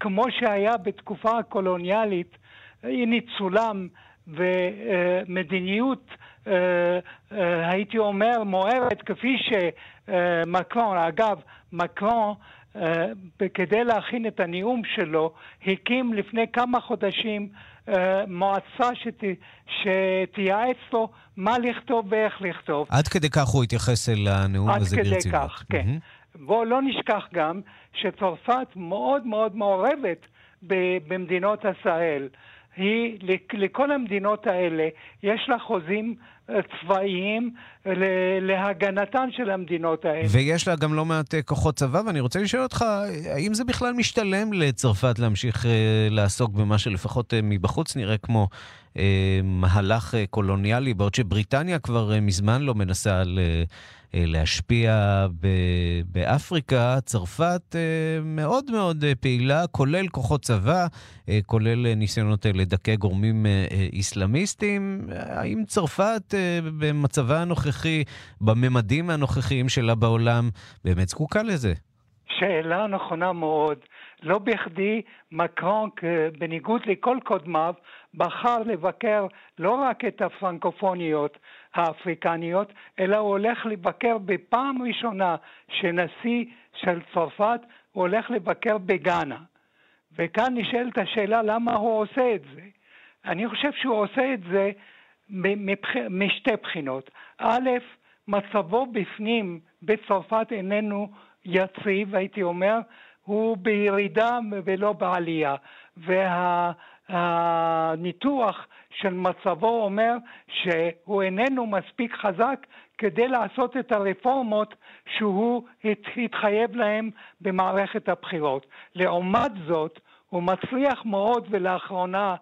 Speaker 20: כמו שהיה בתקופה הקולוניאלית, ניצולם ומדיניות, אה, אה, הייתי אומר, מוארת, כפי שמקרון, אגב, מקרון, אה, כדי להכין את הנאום שלו, הקים לפני כמה חודשים מועצה שת, שתייעץ לו מה לכתוב ואיך לכתוב.
Speaker 6: עד כדי כך הוא התייחס אל הנאום הזה ברצינות.
Speaker 20: עד כדי כך, כן. Mm-hmm. בואו לא נשכח גם שצרפת מאוד מאוד מעורבת במדינות עשהאל. היא, לכל המדינות האלה יש לה חוזים אה, צבאיים להגנתן של המדינות האלה.
Speaker 6: ויש לה גם לא מעט אה, כוחות צבא, ואני רוצה לשאול אותך, האם זה בכלל משתלם לצרפת להמשיך אה, לעסוק במה שלפחות מבחוץ נראה כמו מהלך קולוניאלי, בעוד שבריטניה כבר מזמן לא מנסה. אה, להשפיע באפריקה, צרפת אה, מאוד מאוד אה, פעילה, כולל כוחות צבא, כולל ניסיונות לדכא גורמים איסלאמיסטיים. האם צרפת במצבה הנוכחי, בממדים הנוכחיים שלה בעולם, באמת זקוקה לזה?
Speaker 20: שאלה נכונה מאוד. לא בכדי מקרון, בניגוד לכל קודמיו, בחר לבקר לא רק את הפרנקופוניות האפריקניות, אלא הוא הולך לבקר בפעם ראשונה שנשיא של צרפת, הולך לבקר בגאנה. וכאן נשאלת השאלה למה הוא עושה את זה. אני חושב שהוא עושה את זה. משתי בחינות. א', מצבו בפנים בצרפת איננו יציב, הייתי אומר, הוא בירידה ולא בעלייה. והניתוח של מצבו אומר שהוא איננו מספיק חזק כדי לעשות את הרפורמות שהוא התחייב להם במערכת הבחירות. לעומת זאת, הוא מצליח מאוד ולאחרונה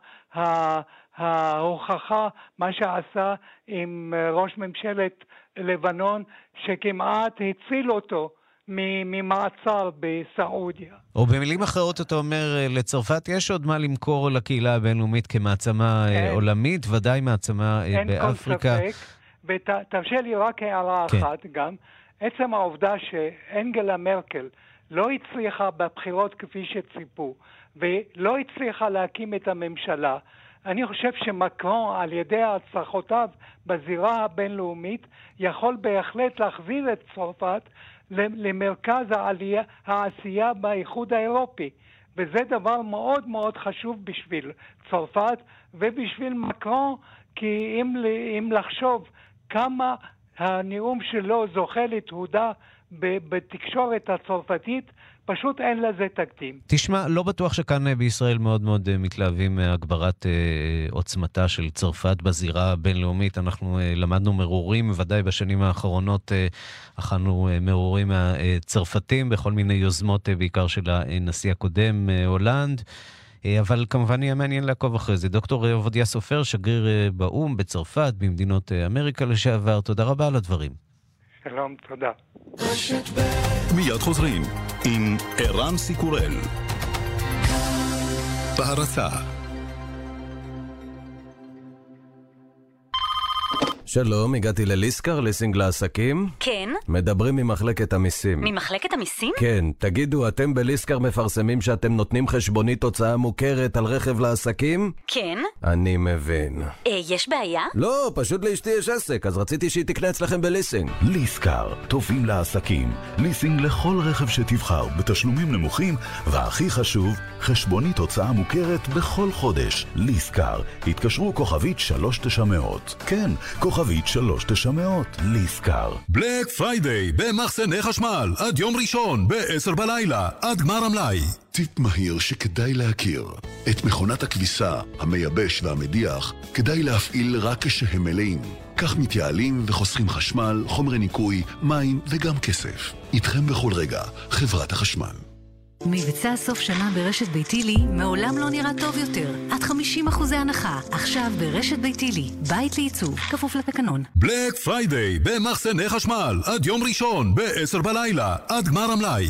Speaker 20: ההוכחה, מה שעשה עם ראש ממשלת לבנון, שכמעט הציל אותו ממעצר בסעודיה.
Speaker 6: או במילים אחרות אתה אומר, אה, לצרפת יש עוד מה למכור לקהילה הבינלאומית כמעצמה אה, אין, עולמית, ודאי מעצמה אין באפריקה.
Speaker 20: אין כל ספק, ותרשה לי רק הערה כן. אחת גם. עצם העובדה שאנגלה מרקל לא הצליחה בבחירות כפי שציפו, ולא הצליחה להקים את הממשלה, אני חושב שמקרון, על ידי הצלחותיו בזירה הבינלאומית, יכול בהחלט להחזיר את צרפת למרכז העלייה, העשייה באיחוד האירופי. וזה דבר מאוד מאוד חשוב בשביל צרפת ובשביל מקרון, כי אם, אם לחשוב כמה הנאום שלו זוכה לתהודה בתקשורת הצרפתית, פשוט אין לזה תקדים.
Speaker 6: תשמע, לא בטוח שכאן אה, בישראל מאוד מאוד אה, מתלהבים מהגברת אה, עוצמתה של צרפת בזירה הבינלאומית. אנחנו למדנו מרורים, ודאי בשנים האחרונות אכלנו מרורים מהצרפתים בכל מיני יוזמות, בעיקר של הנשיא הקודם, הולנד. אבל כמובן יהיה מעניין לעקוב אחרי זה. דוקטור עובדיה סופר, שגריר באו"ם בצרפת, במדינות אמריקה לשעבר, תודה רבה על הדברים.
Speaker 20: שלום, תודה.
Speaker 21: מיד חוזרים עם ערן סיקורל. בהרצה
Speaker 22: שלום, הגעתי לליסקר, ליסינג לעסקים.
Speaker 23: כן.
Speaker 22: מדברים ממחלקת המיסים.
Speaker 23: ממחלקת המיסים?
Speaker 22: כן. תגידו, אתם בליסקר מפרסמים שאתם נותנים חשבונית הוצאה מוכרת על רכב לעסקים?
Speaker 23: כן.
Speaker 22: אני מבין.
Speaker 23: אה, יש בעיה?
Speaker 22: לא, פשוט לאשתי יש עסק, אז רציתי שהיא תקנה אצלכם בליסינג.
Speaker 21: ליסקר, טובים לעסקים. ליסינג לכל רכב שתבחר, בתשלומים נמוכים, והכי חשוב, חשבונית הוצאה מוכרת בכל חודש. ליסקר, התקשרו כוכבית 3900. כן, כוכבית... כוכבית 3900, ליסקר.
Speaker 3: בלק פריידיי במחסני חשמל, עד יום ראשון, ב-10 בלילה, עד גמר המלאי.
Speaker 2: טיפ מהיר שכדאי להכיר. את מכונת הכביסה, המייבש והמדיח, כדאי להפעיל רק כשהם מלאים. כך מתייעלים וחוסכים חשמל, חומרי ניקוי, מים וגם כסף. איתכם בכל רגע, חברת החשמל.
Speaker 5: מבצע סוף שנה ברשת ביתילי מעולם לא נראה טוב יותר. עד 50 אחוזי הנחה, עכשיו ברשת ביתילי. בית לעיצוב, כפוף לתקנון.
Speaker 3: Black Friday במחסני חשמל, עד יום ראשון, ב-10 בלילה, עד גמר המלאי.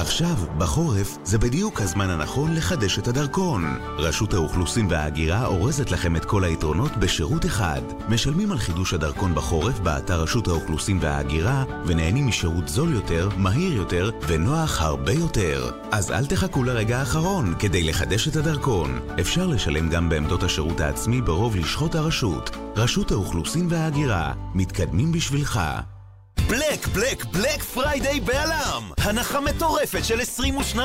Speaker 9: עכשיו, בחורף, זה בדיוק הזמן הנכון לחדש את הדרכון. רשות האוכלוסין וההגירה אורזת לכם את כל היתרונות בשירות אחד. משלמים על חידוש הדרכון בחורף באתר רשות האוכלוסין וההגירה, ונהנים משירות זול יותר, מהיר יותר, ונוח הרבה יותר. אז אל תחכו לרגע האחרון כדי לחדש את הדרכון. אפשר לשלם גם בעמדות השירות העצמי ברוב לשכות הרשות. רשות האוכלוסין וההגירה, מתקדמים בשבילך. Black, Black, Black Friday בא.ל.מ! הנחה מטורפת של 22%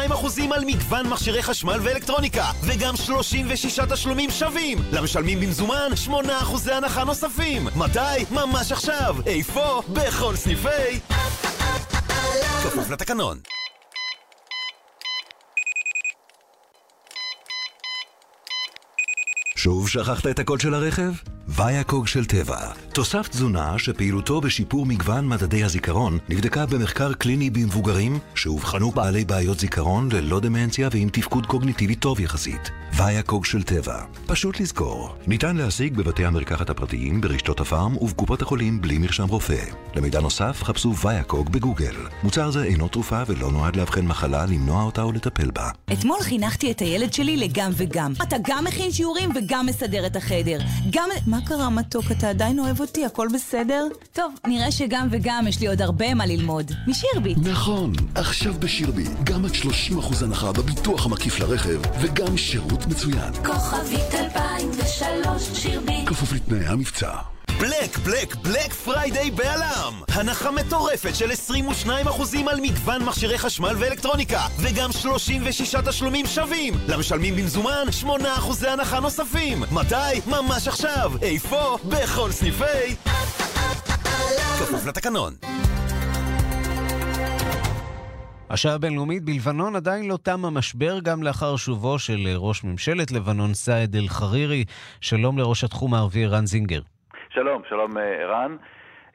Speaker 9: על מגוון מכשירי חשמל ואלקטרוניקה, וגם 36 תשלומים שווים! למשלמים במזומן, 8% הנחה נוספים! מתי? ממש עכשיו! איפה? בכל סניפי... כפוף לתקנון.
Speaker 13: שוב שכחת את הקוד של הרכב? ויאקוג של טבע. תוסף תזונה שפעילותו בשיפור מגוון מדדי הזיכרון נבדקה במחקר קליני במבוגרים שאובחנו בעלי בעיות זיכרון ללא דמנציה ועם תפקוד קוגניטיבי טוב יחסית. ויאקוג של טבע. פשוט לזכור. ניתן להשיג בבתי המרקחת הפרטיים, ברשתות הפארם ובקופות החולים בלי מרשם רופא. למידע נוסף חפשו ויאקוג בגוגל. מוצר זה אינו תרופה ולא נועד לאבחן מחלה, למנוע אותה או לטפל בה.
Speaker 11: אתמול חינכתי את הילד שלי לגם וגם. אתה גם מכין שיעורים וגם מסדר את החדר. גם... מה קרה מתוק? אתה עדיין אוהב אותי? הכל בסדר? טוב, נראה שגם וגם יש לי עוד הרבה מה ללמוד. משירביט.
Speaker 2: נכון, עכשיו בשירביט, גם עד 30% הנחה בביטוח המקיף לרכב, וגם שירות מצוין.
Speaker 24: כוכבית 2003 שירביט
Speaker 2: כפוף לתנאי המבצע.
Speaker 9: Black, Black, Black Friday בא.ל.מ! הנחה מטורפת של 22% על מגוון מכשירי חשמל ואלקטרוניקה וגם 36 תשלומים שווים! למשלמים במזומן 8% הנחה נוספים! מתי? ממש עכשיו! איפה? בכל סניפי... כפוף לתקנון.
Speaker 6: השעה הבינלאומית בלבנון עדיין לא תם המשבר, גם לאחר שובו של ראש ממשלת לבנון סעד אל-חרירי. שלום לראש התחום הערבי ערן זינגר.
Speaker 23: שלום, שלום אה, ערן.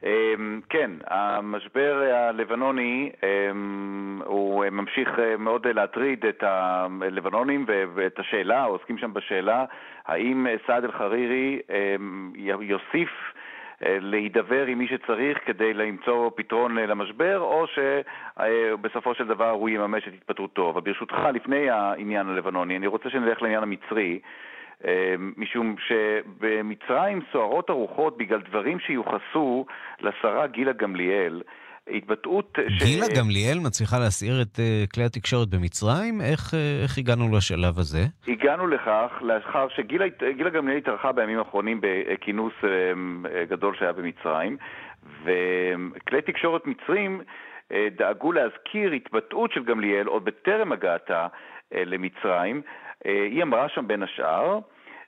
Speaker 23: אמ, כן, המשבר הלבנוני אמ, הוא ממשיך אה, מאוד להטריד את הלבנונים ואת השאלה, העוסקים שם בשאלה, האם סעד אל-חרירי אמ, יוסיף אה, להידבר עם מי שצריך כדי למצוא פתרון למשבר, או שבסופו של דבר הוא יממש את התפטרותו. אבל ברשותך, לפני העניין הלבנוני, אני רוצה שנלך לעניין המצרי. משום שבמצרים סוערות הרוחות בגלל דברים שיוחסו לשרה גילה גמליאל. התבטאות
Speaker 6: ש... גילה גמליאל מצליחה להסעיר את uh, כלי התקשורת במצרים? איך, uh, איך הגענו לשלב הזה?
Speaker 23: הגענו לכך לאחר שגילה גמליאל התארחה בימים האחרונים בכינוס uh, גדול שהיה במצרים, וכלי תקשורת מצרים uh, דאגו להזכיר התבטאות של גמליאל עוד בטרם הגעתה uh, למצרים. אה, היא אמרה שם בין השאר,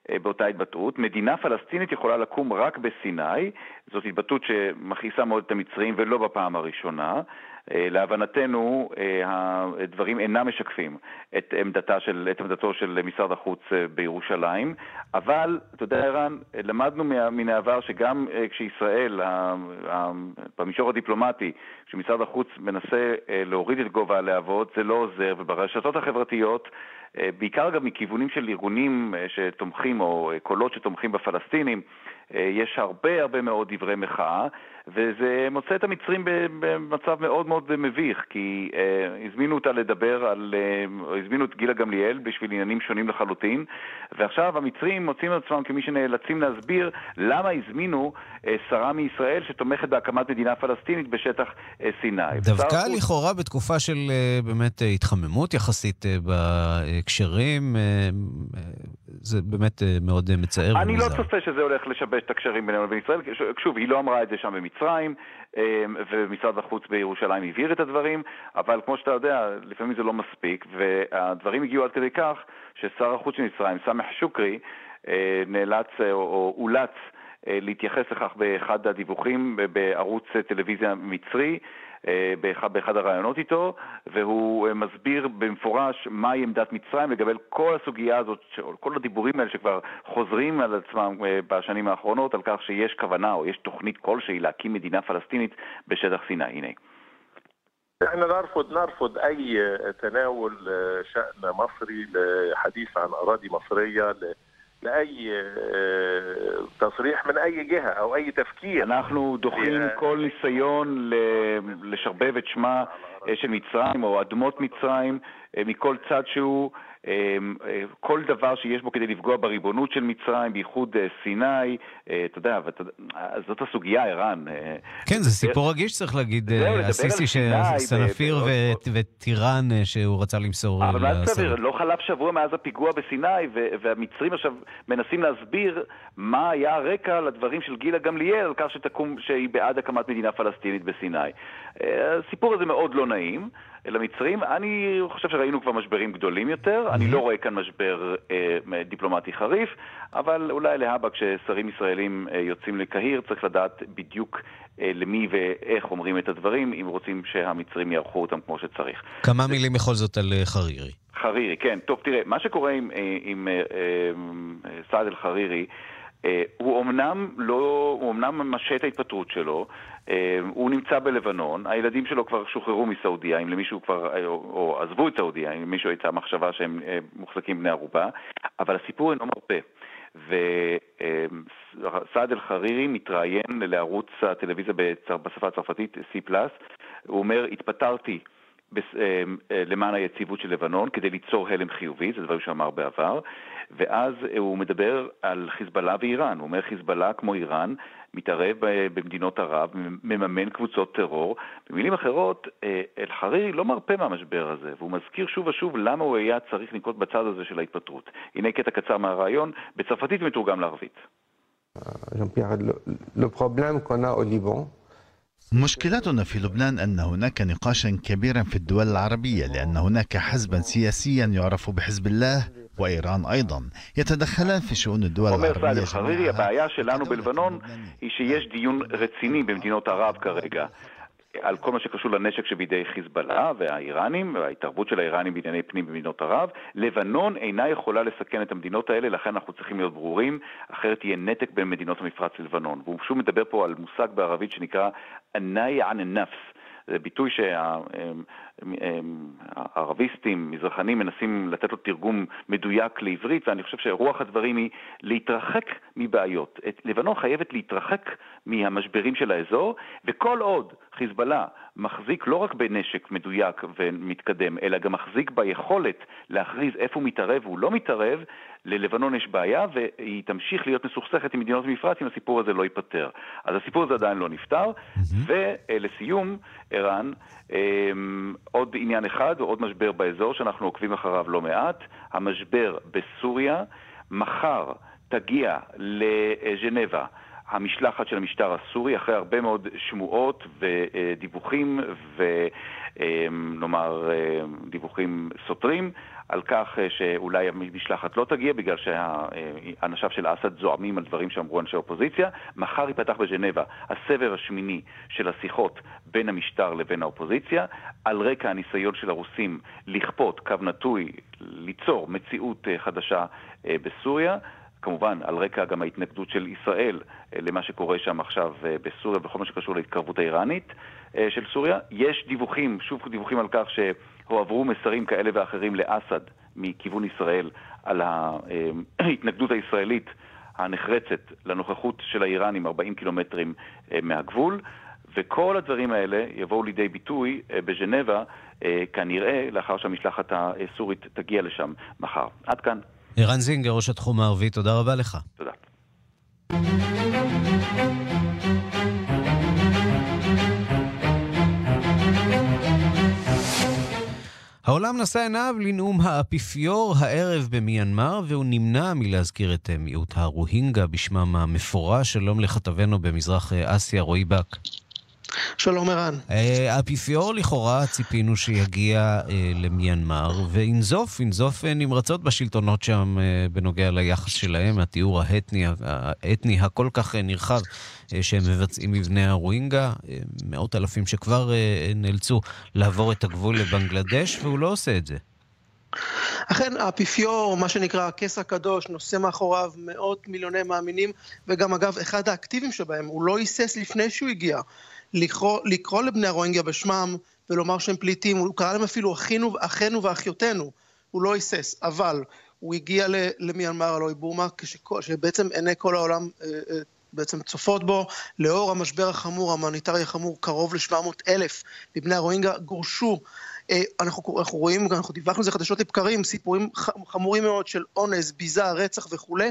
Speaker 23: אה, באותה התבטאות, מדינה פלסטינית יכולה לקום רק בסיני, זאת התבטאות שמכעיסה מאוד את המצרים ולא בפעם הראשונה. אה, להבנתנו, הדברים אינם משקפים את, עמדתה של, את עמדתו של משרד החוץ בירושלים, אבל, אתה יודע, ערן, למדנו מן העבר שגם כשישראל, במישור הדיפלומטי, כשמשרד החוץ מנסה להוריד את גובה הלהבות, זה לא עוזר, וברשתות החברתיות אה, בעיקר גם מכיוונים של ארגונים אה, שתומכים או אה, קולות שתומכים בפלסטינים, יש הרבה הרבה מאוד דברי מחאה, וזה מוצא את המצרים במצב מאוד מאוד מביך, כי אה, הזמינו אותה לדבר על, אה, הזמינו את גילה גמליאל בשביל עניינים שונים לחלוטין, ועכשיו המצרים מוצאים את עצמם כמי שנאלצים להסביר למה הזמינו אה, שרה מישראל שתומכת בהקמת מדינה פלסטינית בשטח אה, סיני.
Speaker 6: דווקא לכאורה בתקופה של אה, באמת התחממות יחסית אה, בהקשרים, אה, אה, זה באמת אה, מאוד אה, מצער
Speaker 23: ומוזר. אני לא צופה שזה הולך לשבש את הקשרים בינינו לבין ישראל. שוב, היא לא אמרה את זה שם במצרים, אמ, ומשרד החוץ בירושלים הבהיר את הדברים, אבל כמו שאתה יודע, לפעמים זה לא מספיק, והדברים הגיעו עד כדי כך ששר החוץ של מצרים, סמח שוקרי, אה, נאלץ או אולץ להתייחס לכך באחד הדיווחים בערוץ טלוויזיה מצרי. אה, באחד, באחד הראיונות איתו, והוא אה, מסביר במפורש מהי עמדת מצרים לגבי כל הסוגיה הזאת, כל הדיבורים האלה שכבר חוזרים על עצמם אה, בשנים האחרונות, על כך שיש כוונה או יש תוכנית כלשהי להקים מדינה פלסטינית בשטח סיני. הנה.
Speaker 25: احنا نرفض نرفض اي تناول شان مصري لحديث عن اراضي مصريه לאי תסריח מן אי גאה או אי תפקיר.
Speaker 23: אנחנו דוחים כל ניסיון לשרבב את שמה של מצרים או אדמות מצרים מכל צד שהוא. אמ, אה, כל דבר שיש בו כדי לפגוע בריבונות של מצרים, בייחוד אה, סיני, אה, אתה יודע, זאת הסוגיה, ערן.
Speaker 6: כן, זה סיפור רגיש, צריך להגיד, הסיסי, סנפיר וטיראן שהוא רצה למסור
Speaker 23: אבל מה סביר, לא חלף שבוע מאז הפיגוע בסיני, והמצרים עכשיו מנסים להסביר מה היה הרקע לדברים של גילה גמליאל, על כך שהיא בעד הקמת מדינה פלסטינית בסיני. הסיפור הזה מאוד לא נעים. למצרים. אני חושב שראינו כבר משברים גדולים יותר, אני לא רואה כאן משבר אה, דיפלומטי חריף, אבל אולי להבא כששרים ישראלים אה, יוצאים לקהיר צריך לדעת בדיוק אה, למי ואיך אומרים את הדברים, אם רוצים שהמצרים יערכו אותם כמו שצריך.
Speaker 6: כמה מילים בכל זאת על אה, חרירי.
Speaker 23: חרירי, כן. טוב, תראה, מה שקורה עם, אה, עם סעד אל-חרירי, הוא אמנם לא, הוא אמנם משה את ההתפטרות שלו, הוא נמצא בלבנון, הילדים שלו כבר שוחררו מסעודיה, אם למישהו כבר, אה, או, או עזבו את סעודיה, אם למישהו הייתה מחשבה שהם אה, מוחזקים בני ערובה, אבל הסיפור אינו מרפא. וסעד אל-חרירי מתראיין לערוץ הטלוויזיה בשפה הצרפתית, C+, הוא אומר, התפטרתי למען היציבות של לבנון כדי ליצור הלם חיובי, זה דברים שהוא אמר בעבר, ואז הוא מדבר על חיזבאללה ואיראן, הוא אומר חיזבאללה כמו איראן מתערב במדינות ערב, מממן קבוצות טרור. במילים אחרות, אל-חרירי לא מרפה מהמשבר הזה, והוא מזכיר שוב ושוב למה הוא היה צריך לנקוט בצד הזה של ההתפטרות. הנה קטע קצר מהרעיון, בצרפתית מתורגם לערבית.
Speaker 26: مشكلتنا في لبنان أن هناك نقاشا كبيرا في الدول العربية لأن هناك حزبا سياسيا يعرف بحزب الله وإيران أيضا يتدخلان في شؤون الدول
Speaker 23: אומר
Speaker 26: العربية
Speaker 23: סעד אל-חרירי, הבעיה שלנו בלבנון היא שיש דיון רציני במדינות ערב כרגע. על כל מה שקשור לנשק שבידי חיזבאללה והאיראנים, וההתערבות של האיראנים בענייני פנים במדינות ערב. לבנון אינה יכולה לסכן את המדינות האלה, לכן אנחנו צריכים להיות ברורים, אחרת יהיה נתק בין מדינות המפרץ ללבנון. והוא שוב מדבר פה על מושג בערבית שנקרא ענאי ען נפס. זה ביטוי שהערביסטים, מזרחנים, מנסים לתת לו תרגום מדויק לעברית, ואני חושב שרוח הדברים היא להתרחק מבעיות. לבנון חייבת להתרחק מהמשברים של האזור, וכל עוד חיזבאללה מחזיק לא רק בנשק מדויק ומתקדם, אלא גם מחזיק ביכולת להכריז איפה הוא מתערב והוא לא מתערב, ללבנון יש בעיה והיא תמשיך להיות מסוכסכת עם מדינות המפרץ אם הסיפור הזה לא ייפתר. אז הסיפור הזה עדיין לא נפתר. ולסיום, ערן, עוד עניין אחד, עוד משבר באזור שאנחנו עוקבים אחריו לא מעט, המשבר בסוריה. מחר תגיע לז'נבה. המשלחת של המשטר הסורי, אחרי הרבה מאוד שמועות ודיווחים ונאמר דיווחים סותרים, על כך שאולי המשלחת לא תגיע בגלל שאנשיו של אסד זועמים על דברים שאמרו אנשי אופוזיציה. מחר ייפתח בז'נבה הסבב השמיני של השיחות בין המשטר לבין האופוזיציה, על רקע הניסיון של הרוסים לכפות קו נטוי, ליצור מציאות חדשה בסוריה. כמובן, על רקע גם ההתנגדות של ישראל למה שקורה שם עכשיו בסוריה בכל מה שקשור להתקרבות האיראנית של סוריה. יש דיווחים, שוב דיווחים על כך שהועברו מסרים כאלה ואחרים לאסד מכיוון ישראל על ההתנגדות הישראלית הנחרצת לנוכחות של האיראנים 40 קילומטרים מהגבול. וכל הדברים האלה יבואו לידי ביטוי בז'נבה, כנראה לאחר שהמשלחת הסורית תגיע לשם מחר. עד כאן.
Speaker 6: ערן זינגר, ראש התחום הערבי, תודה רבה לך.
Speaker 23: תודה.
Speaker 6: העולם נשא עיניו לנאום האפיפיור הערב במיינמר, והוא נמנע מלהזכיר את מיעוט הרוהינגה בשמם המפורש. שלום לכתבנו במזרח אסיה, רועי בק.
Speaker 27: שלום ערן.
Speaker 6: האפיפיור לכאורה ציפינו שיגיע למיינמר וינזוף, ינזוף נמרצות בשלטונות שם בנוגע ליחס שלהם, התיאור האתני, האתני הכל כך נרחב שהם מבצעים מבני הרואינגה, מאות אלפים שכבר נאלצו לעבור את הגבול לבנגלדש, והוא לא עושה את זה.
Speaker 27: אכן, האפיפיור, מה שנקרא הכס הקדוש, נושא מאחוריו מאות מיליוני מאמינים, וגם אגב, אחד האקטיביים שבהם, הוא לא היסס לפני שהוא הגיע. לקרוא, לקרוא לבני הרואינגיה בשמם ולומר שהם פליטים, הוא קרא להם אפילו אחינו, אחינו ואחיותינו, הוא לא היסס, אבל הוא הגיע למיינמר, הלוא היא בורמה, שבעצם עיני כל העולם אה, אה, בעצם צופות בו, לאור המשבר החמור, ההומניטרי החמור, קרוב ל-700 אלף מבני הרוהינגה גורשו. אה, אנחנו, אנחנו רואים, אנחנו דיווחנו על זה חדשות לבקרים, סיפורים חמורים מאוד של אונס, ביזה, רצח וכולי.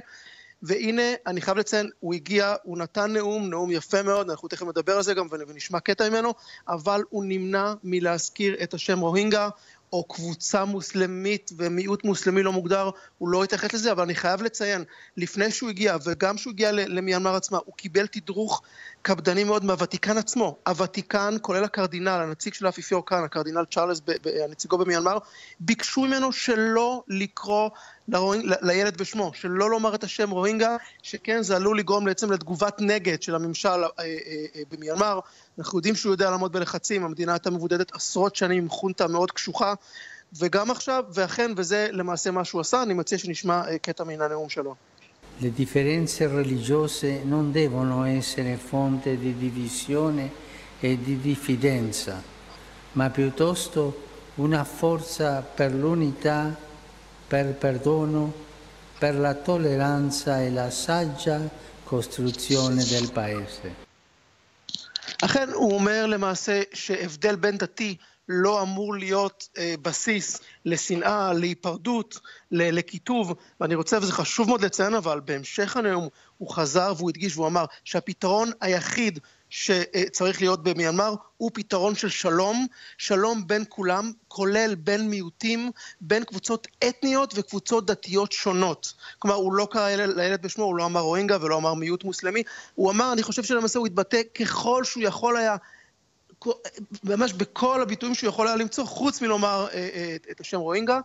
Speaker 27: והנה, אני חייב לציין, הוא הגיע, הוא נתן נאום, נאום יפה מאוד, אנחנו תכף נדבר על זה גם ונשמע קטע ממנו, אבל הוא נמנע מלהזכיר את השם רוהינגה, או קבוצה מוסלמית ומיעוט מוסלמי לא מוגדר, הוא לא התייחס לזה, אבל אני חייב לציין, לפני שהוא הגיע, וגם כשהוא הגיע למיינמר עצמה, הוא קיבל תדרוך קפדני מאוד מהוותיקן עצמו. הוותיקן, כולל הקרדינל, הנציג של האפיפיור כאן, הקרדינל צ'ארלס, נציגו במיינמר, ביקשו ממנו שלא לקרוא לרואינג, לילד בשמו, שלא לומר את השם רוהינגה, שכן זה עלול לגרום בעצם לתגובת נגד של הממשל אה, אה, אה, במיינמר. אנחנו יודעים שהוא יודע לעמוד בלחצים, המדינה הייתה מבודדת עשרות שנים עם חונטה מאוד קשוחה, וגם עכשיו, ואכן, וזה למעשה מה שהוא עשה, אני מציע שנשמע אה, קטע מן הנאום שלו.
Speaker 28: Le differenze religiose non devono essere fonte di divisione e di diffidenza, ma piuttosto una forza per l'unità, per il perdono, per la tolleranza e la saggia costruzione del paese.
Speaker 27: אכן, הוא אומר למעשה שהבדל בין דתי לא אמור להיות אה, בסיס לשנאה, להיפרדות, לקיטוב, ואני רוצה, וזה חשוב מאוד לציין אבל, בהמשך הנאום הוא חזר והוא הדגיש והוא אמר שהפתרון היחיד שצריך להיות במיינמר הוא פתרון של שלום, שלום בין כולם, כולל בין מיעוטים, בין קבוצות אתניות וקבוצות דתיות שונות. כלומר, הוא לא קרא לילד בשמו, הוא לא אמר רואינגה ולא אמר מיעוט מוסלמי, הוא אמר, אני חושב שלמעשה הוא התבטא ככל שהוא יכול היה ממש בכל הביטויים שהוא יכול היה למצוא, חוץ מלומר אה, אה, את השם רוהינגה.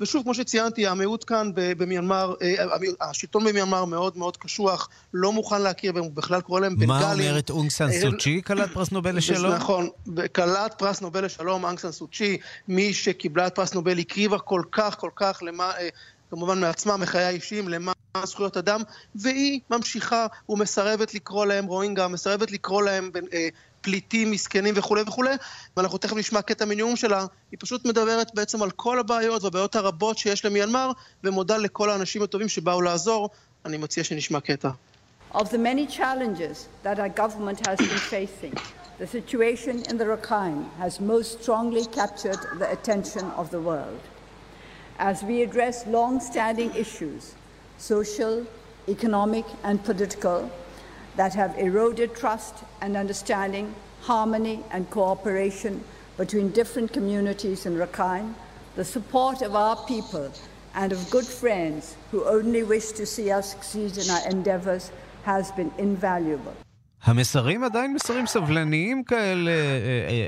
Speaker 27: ושוב, כמו שציינתי, המיעוט כאן במיינמר, אה, השלטון במיינמר מאוד מאוד קשוח, לא מוכן להכיר בהם, הוא בכלל קורא להם בנגלים.
Speaker 6: מה אומרת אונג סן סוצ'י, כלת פרס נובל לשלום?
Speaker 27: נכון, כלת פרס נובל לשלום, אונג סן סוצ'י, מי שקיבלה את פרס נובל הקריבה כל כך, כל כך, למה, כמובן מעצמה, מחיי האישיים, למען זכויות אדם, והיא ממשיכה ומסרבת לקרוא להם רוהינגה, מסרבת לקרוא להם פליטים מסכנים וכולי וכולי, ואנחנו תכף נשמע קטע מנאום שלה, היא פשוט מדברת בעצם על כל הבעיות והבעיות הרבות שיש למיינמר, ומודה לכל האנשים הטובים שבאו לעזור. אני מציע שנשמע קטע.
Speaker 29: Of the many challenges that our government has been facing, the situation in the Rakhine has most strongly captured the attention of the world. As we address long-standing issues, social, economic and political, that have eroded trust and understanding, harmony and cooperation between different communities in Rakhine, the support of our people and of good friends who only wish to see us succeed in our endeavors has been invaluable.
Speaker 6: המסרים עדיין מסרים סבלניים כאלה,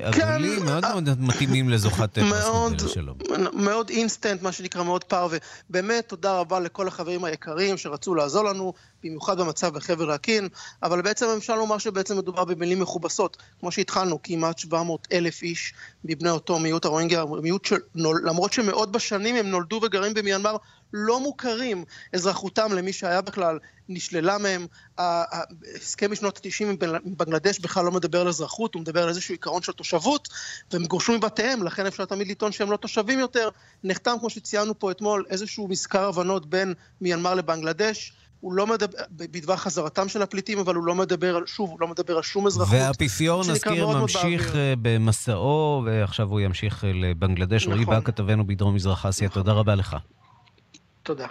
Speaker 6: עגולים, כן, מאוד מאוד מתאימים לזוכת פרס נובל לשלום.
Speaker 27: מאוד אינסטנט, מה שנקרא, מאוד פר, ובאמת תודה רבה לכל החברים היקרים שרצו לעזור לנו, במיוחד במצב בחבל רקין, אבל בעצם אפשר לומר שבעצם מדובר במילים מכובסות. כמו שהתחלנו, כמעט 700 אלף איש מבני אותו מיעוט הרוינגה, מיעוט שלמרות שמאות בשנים הם נולדו וגרים במיינמר, לא מוכרים. אזרחותם למי שהיה בכלל נשללה מהם. ההסכם משנות ה-90 עם בנגלדש בכלל לא מדבר על אזרחות, הוא מדבר על איזשהו עיקרון של תושבות, והם גורשו מבתיהם, לכן אפשר תמיד לטעון שהם לא תושבים יותר. נחתם, כמו שציינו פה אתמול, איזשהו מזכר הבנות בין מיינמר לבנגלדש. הוא לא מדבר, בדבר חזרתם של הפליטים, אבל הוא לא מדבר, על, שוב, הוא לא מדבר על שום אזרחות.
Speaker 6: והאפיפיור, נזכיר, ממשיך אה, במסעו, ועכשיו הוא ימשיך אה, לבנגלדש. נכון. רועי בא כתבנו בדרום מזרח אסיה, נכון. תודה רבה לך.
Speaker 27: תודה.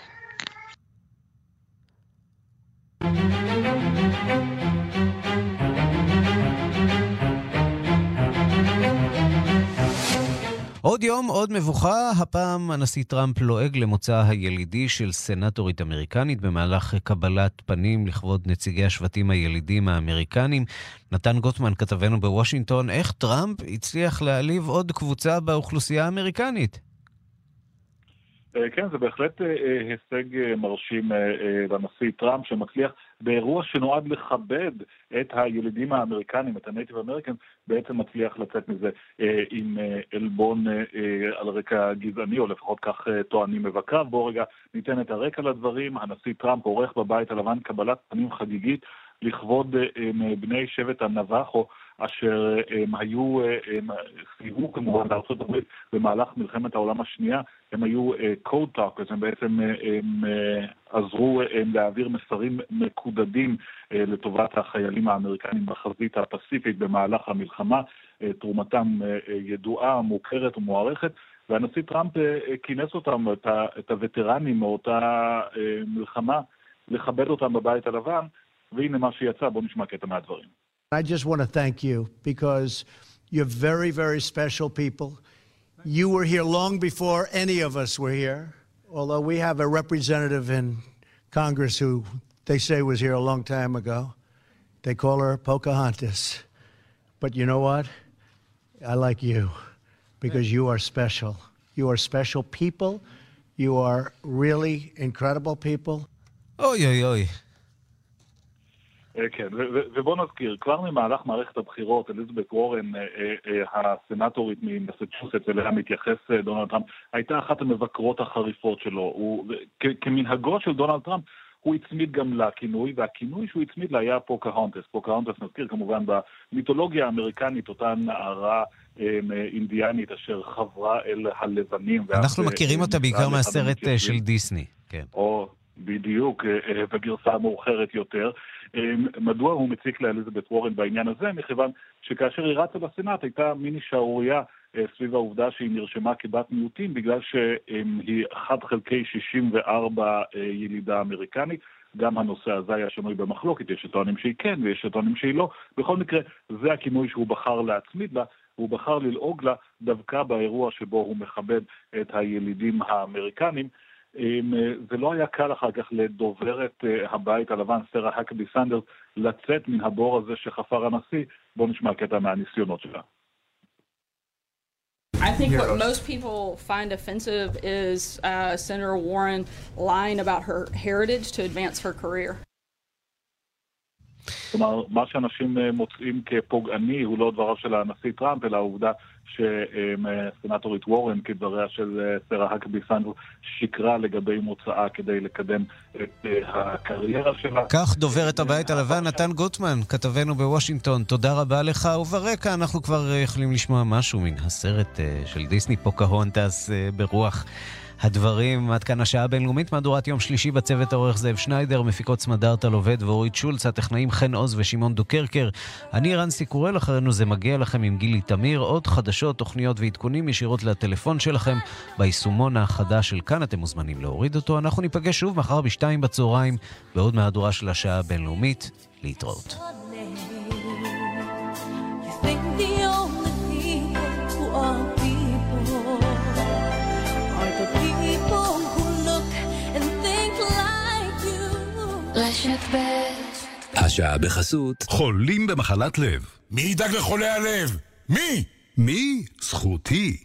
Speaker 6: עוד יום, עוד מבוכה, הפעם הנשיא טראמפ לועג למוצא הילידי של סנטורית אמריקנית במהלך קבלת פנים לכבוד נציגי השבטים הילידים האמריקנים. נתן גוטמן, כתבנו בוושינגטון, איך טראמפ הצליח להעליב עוד קבוצה באוכלוסייה האמריקנית?
Speaker 30: אה, כן, זה בהחלט אה, אה, הישג מרשים לנשיא טראמפ, שמצליח באירוע שנועד לכבד את הילידים האמריקנים, את ה Native American, בעצם מצליח לצאת מזה עם עלבון על רקע גזעני, או לפחות כך טוענים מבקריו. בואו רגע ניתן את הרקע לדברים. הנשיא טראמפ עורך בבית הלבן קבלת פנים חגיגית לכבוד בני שבט הנבחו. אשר הם היו, הם סייעו כמובן לארצות הברית במהלך מלחמת העולם השנייה, הם היו code talkers, הם בעצם הם עזרו הם להעביר מסרים מקודדים לטובת החיילים האמריקנים בחזית הפסיפית במהלך המלחמה, תרומתם ידועה, מוכרת ומוערכת. והנשיא טראמפ כינס אותם, את הווטרנים מאותה מלחמה, לכבד אותם בבית הלבן, והנה מה שיצא, בואו נשמע קטע מהדברים.
Speaker 31: I just want to thank you because you're very, very special people. You were here long before any of us were here, although we have a representative in Congress who they say was here a long time ago. They call her Pocahontas. But you know what? I like you because you are special. You are special people. You are really incredible people.
Speaker 6: Oh yeah, yeah, yeah.
Speaker 30: אה, כן, ובוא נזכיר, כבר ממהלך מערכת הבחירות, אליזבת וורן, אה, אה, הסנטורית ממסצ'וסטס, אליה מתייחס דונלד טראמפ, הייתה אחת המבקרות החריפות שלו. הוא, כמנהגו של דונלד טראמפ, הוא הצמיד גם לה כינוי, והכינוי שהוא הצמיד לה היה פוקהונטס. פוקהונטס, נזכיר כמובן במיתולוגיה האמריקנית, אותה נערה אינדיאנית אשר חברה אל הלבנים.
Speaker 6: אנחנו מכירים אותה בעיקר מהסרט של. דיסני. כן.
Speaker 30: או בדיוק, אה, אה, בגרסה מאוחרת יותר. אה, מדוע הוא מציק לאליזבת וורן בעניין הזה? מכיוון שכאשר היא רצה בסנאט הייתה מיני שערורייה סביב העובדה שהיא נרשמה כבת מיעוטים בגלל שהיא 1 חלקי 64 אה, ילידה אמריקנית. גם הנושא הזה היה שנוי במחלוקת, יש שטוענים שהיא כן ויש שטוענים שהיא לא. בכל מקרה, זה הכינוי שהוא בחר להצמיד לה, והוא בחר ללעוג לה דווקא באירוע שבו הוא מכבד את הילידים האמריקנים. אה, זה לא היה קל אחר כך לדוברת אה, הבית הלבן, סטרה האקבי סנדרס, לצאת מן הבור הזה שחפר הנשיא. בואו נשמע קטע מהניסיונות שלה.
Speaker 32: I think what most people find offensive is uh, Senator Warren lying about her heritage to advance her career.
Speaker 30: כלומר, מה שאנשים אה, מוצאים כפוגעני הוא לא דבריו של הנשיא טראמפ, אלא העובדה שסנטורית וורן, כדבריה של אה, סרה האקבי סנדרס, שקרה לגבי מוצאה כדי לקדם את אה, הקריירה שלה.
Speaker 6: כך דוברת הבית הלבן, נתן גוטמן, כתבנו בוושינגטון, תודה רבה לך. וברקע אנחנו כבר אה, יכולים לשמוע משהו מן הסרט של דיסני פוקהונטס ברוח הדברים. עד כאן השעה הבינלאומית, מהדורת יום שלישי בצוות העורך זאב שניידר, מפיקות סמדארטה עובד ואורית שולץ, הטכנאים חן עוז ושמעון דוקרקר. אני רנסי קורל, אחרינו זה מגיע לכם עם גילי תמיר. עוד חדשות, תוכניות ועדכונים ישירות לטלפון שלכם ביישומון החדש של כאן. אתם מוזמנים להוריד אותו. אנחנו ניפגש שוב מחר בשתיים בצהריים בעוד מהדורה של השעה הבינלאומית. להתראות.
Speaker 24: are רשת ב'
Speaker 3: השעה בחסות חולים במחלת לב. מי ידאג לחולי הלב? מי? מי? זכותי.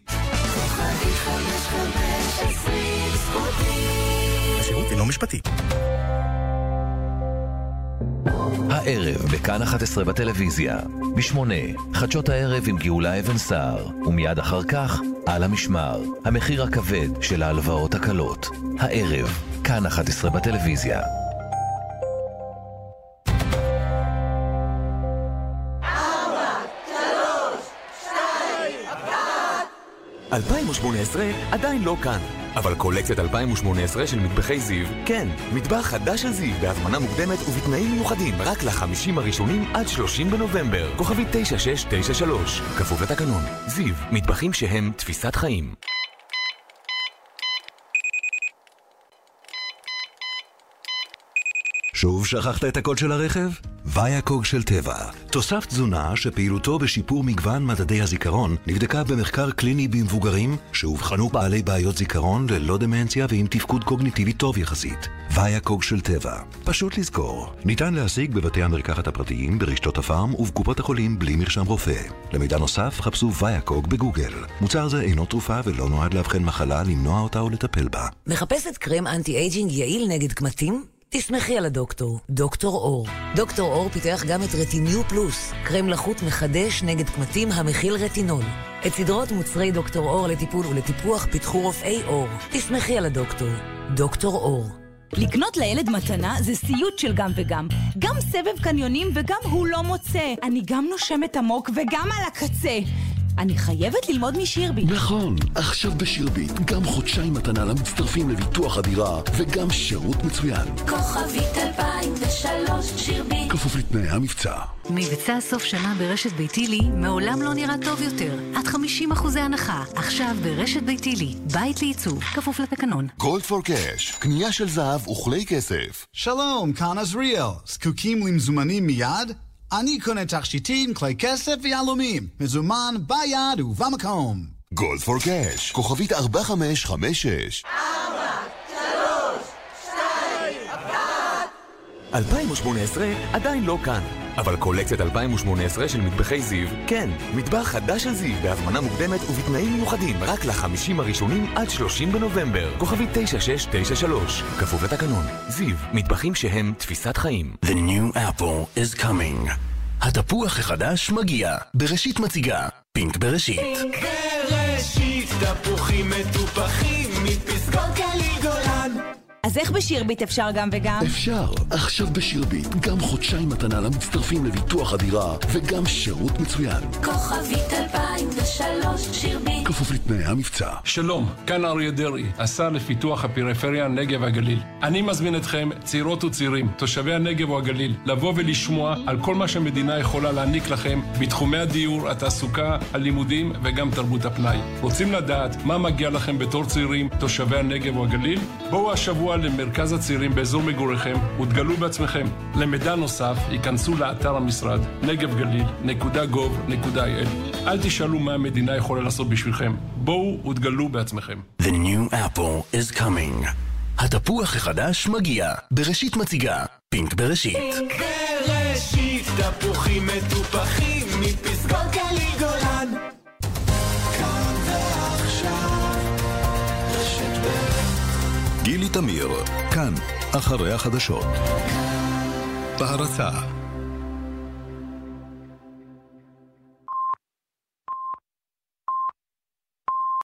Speaker 33: השירות אינו משפטי.
Speaker 34: הערב בכאן 11 בטלוויזיה, ב-8, חדשות הערב עם גאולה אבן סער, ומיד אחר כך, על המשמר, המחיר הכבד של ההלוואות הקלות. הערב, כאן 11 בטלוויזיה.
Speaker 35: 2018 עדיין לא כאן. אבל קולקציית 2018 של מטבחי זיו, כן, מטבח חדש של זיו, בהזמנה מוקדמת ובתנאים מיוחדים, רק לחמישים הראשונים עד 30 בנובמבר. כוכבי 9693, כפוף לתקנון. זיו, מטבחים שהם תפיסת חיים.
Speaker 13: שוב שכחת את הקוד של הרכב? ויאקוג של טבע. תוסף תזונה שפעילותו בשיפור מגוון מדדי הזיכרון נבדקה במחקר קליני במבוגרים שאובחנו בעלי בעיות זיכרון ללא דמנציה ועם תפקוד קוגניטיבי טוב יחסית. ויאקוג של טבע. פשוט לזכור. ניתן להשיג בבתי המרקחת הפרטיים, ברשתות הפארם ובקופות החולים בלי מרשם רופא. למידע נוסף חפשו ויאקוג בגוגל. מוצר זה אינו תרופה ולא נועד לאבחן מחלה, למנוע אותה או לטפל בה.
Speaker 36: מחפשת קרם anti-aging יעיל נגד קמטים? תסמכי על הדוקטור, דוקטור עור. דוקטור עור פיתח גם את רטיניו פלוס, קרם לחות מחדש נגד קמטים המכיל רטינול. את סדרות מוצרי דוקטור עור לטיפול ולטיפוח פיתחו רופאי עור. תסמכי על הדוקטור, דוקטור אור.
Speaker 11: לקנות לילד מתנה זה סיוט של גם וגם. גם סבב קניונים וגם הוא לא מוצא. אני גם נושמת עמוק וגם על הקצה. אני חייבת ללמוד משירביט.
Speaker 2: נכון, עכשיו בשירביט, גם חודשיים מתנה למצטרפים לביטוח הדירה, וגם שירות מצוין.
Speaker 24: כוכבית 2003 שירביט
Speaker 2: כפוף לתנאי המבצע.
Speaker 5: מבצע סוף שנה ברשת ביתילי מעולם לא נראה טוב יותר. עד 50 אחוזי הנחה. עכשיו ברשת ביתילי. בית לעיצוב. כפוף לתקנון.
Speaker 37: גולד פור קאש, קנייה של זהב וכלי כסף.
Speaker 38: שלום, כאן עזריאל. זקוקים למזומנים מיד? אני קונה תכשיטים, כלי כסף ויהלומים. מזומן ביד ובמקום.
Speaker 37: גולד פור קאש, כוכבית 4556.
Speaker 35: 2018 עדיין לא כאן. אבל קולקציית 2018 של מטבחי זיו, כן, מטבח חדש של זיו, בהזמנה מוקדמת ובתנאים מיוחדים, רק לחמישים הראשונים עד 30 בנובמבר. כוכבי 9693, כפוף לתקנון. זיו, מטבחים שהם תפיסת חיים.
Speaker 39: The new apple is coming. התפוח החדש מגיע. בראשית מציגה. פינק בראשית.
Speaker 24: פינק בראשית, תפוחים מטופחים מפסקות גליל גולן.
Speaker 11: אז איך בשירביט אפשר גם וגם?
Speaker 2: אפשר. עכשיו בשירביט, גם חודשיים מתנה למצטרפים לביטוח הדירה, וגם שירות מצוין.
Speaker 24: כוכבית 2003, שירביט.
Speaker 2: כפוף לתנאי המבצע.
Speaker 14: שלום, כאן אריה דרעי, השר לפיתוח הפריפריה, הנגב והגליל. אני מזמין אתכם, צעירות וצעירים, תושבי הנגב או הגליל, לבוא ולשמוע על כל מה שהמדינה יכולה להעניק לכם בתחומי הדיור, התעסוקה, הלימודים וגם תרבות הפנאי. רוצים לדעת מה מגיע לכם בתור צעירים, תושבי הנגב או הגליל? בואו השבוע למרכז הצעירים באזור מגוריכם ותגלו בעצמכם. למידע נוסף, ייכנסו לאתר המשרד, נגבגליל.gov.il. אל תשאלו מה המדינה יכולה לעשות בשבילכם. בואו ותגלו בעצמכם.
Speaker 39: The new apple is coming. התפוח החדש מגיע. בראשית מציגה. פינק בראשית.
Speaker 24: פינק בראשית, תפוחים מטופחים מפסקות גליל גולן. כאן ועכשיו, רשת ב'
Speaker 2: גילי תמיר, כאן, אחרי החדשות. בהרצה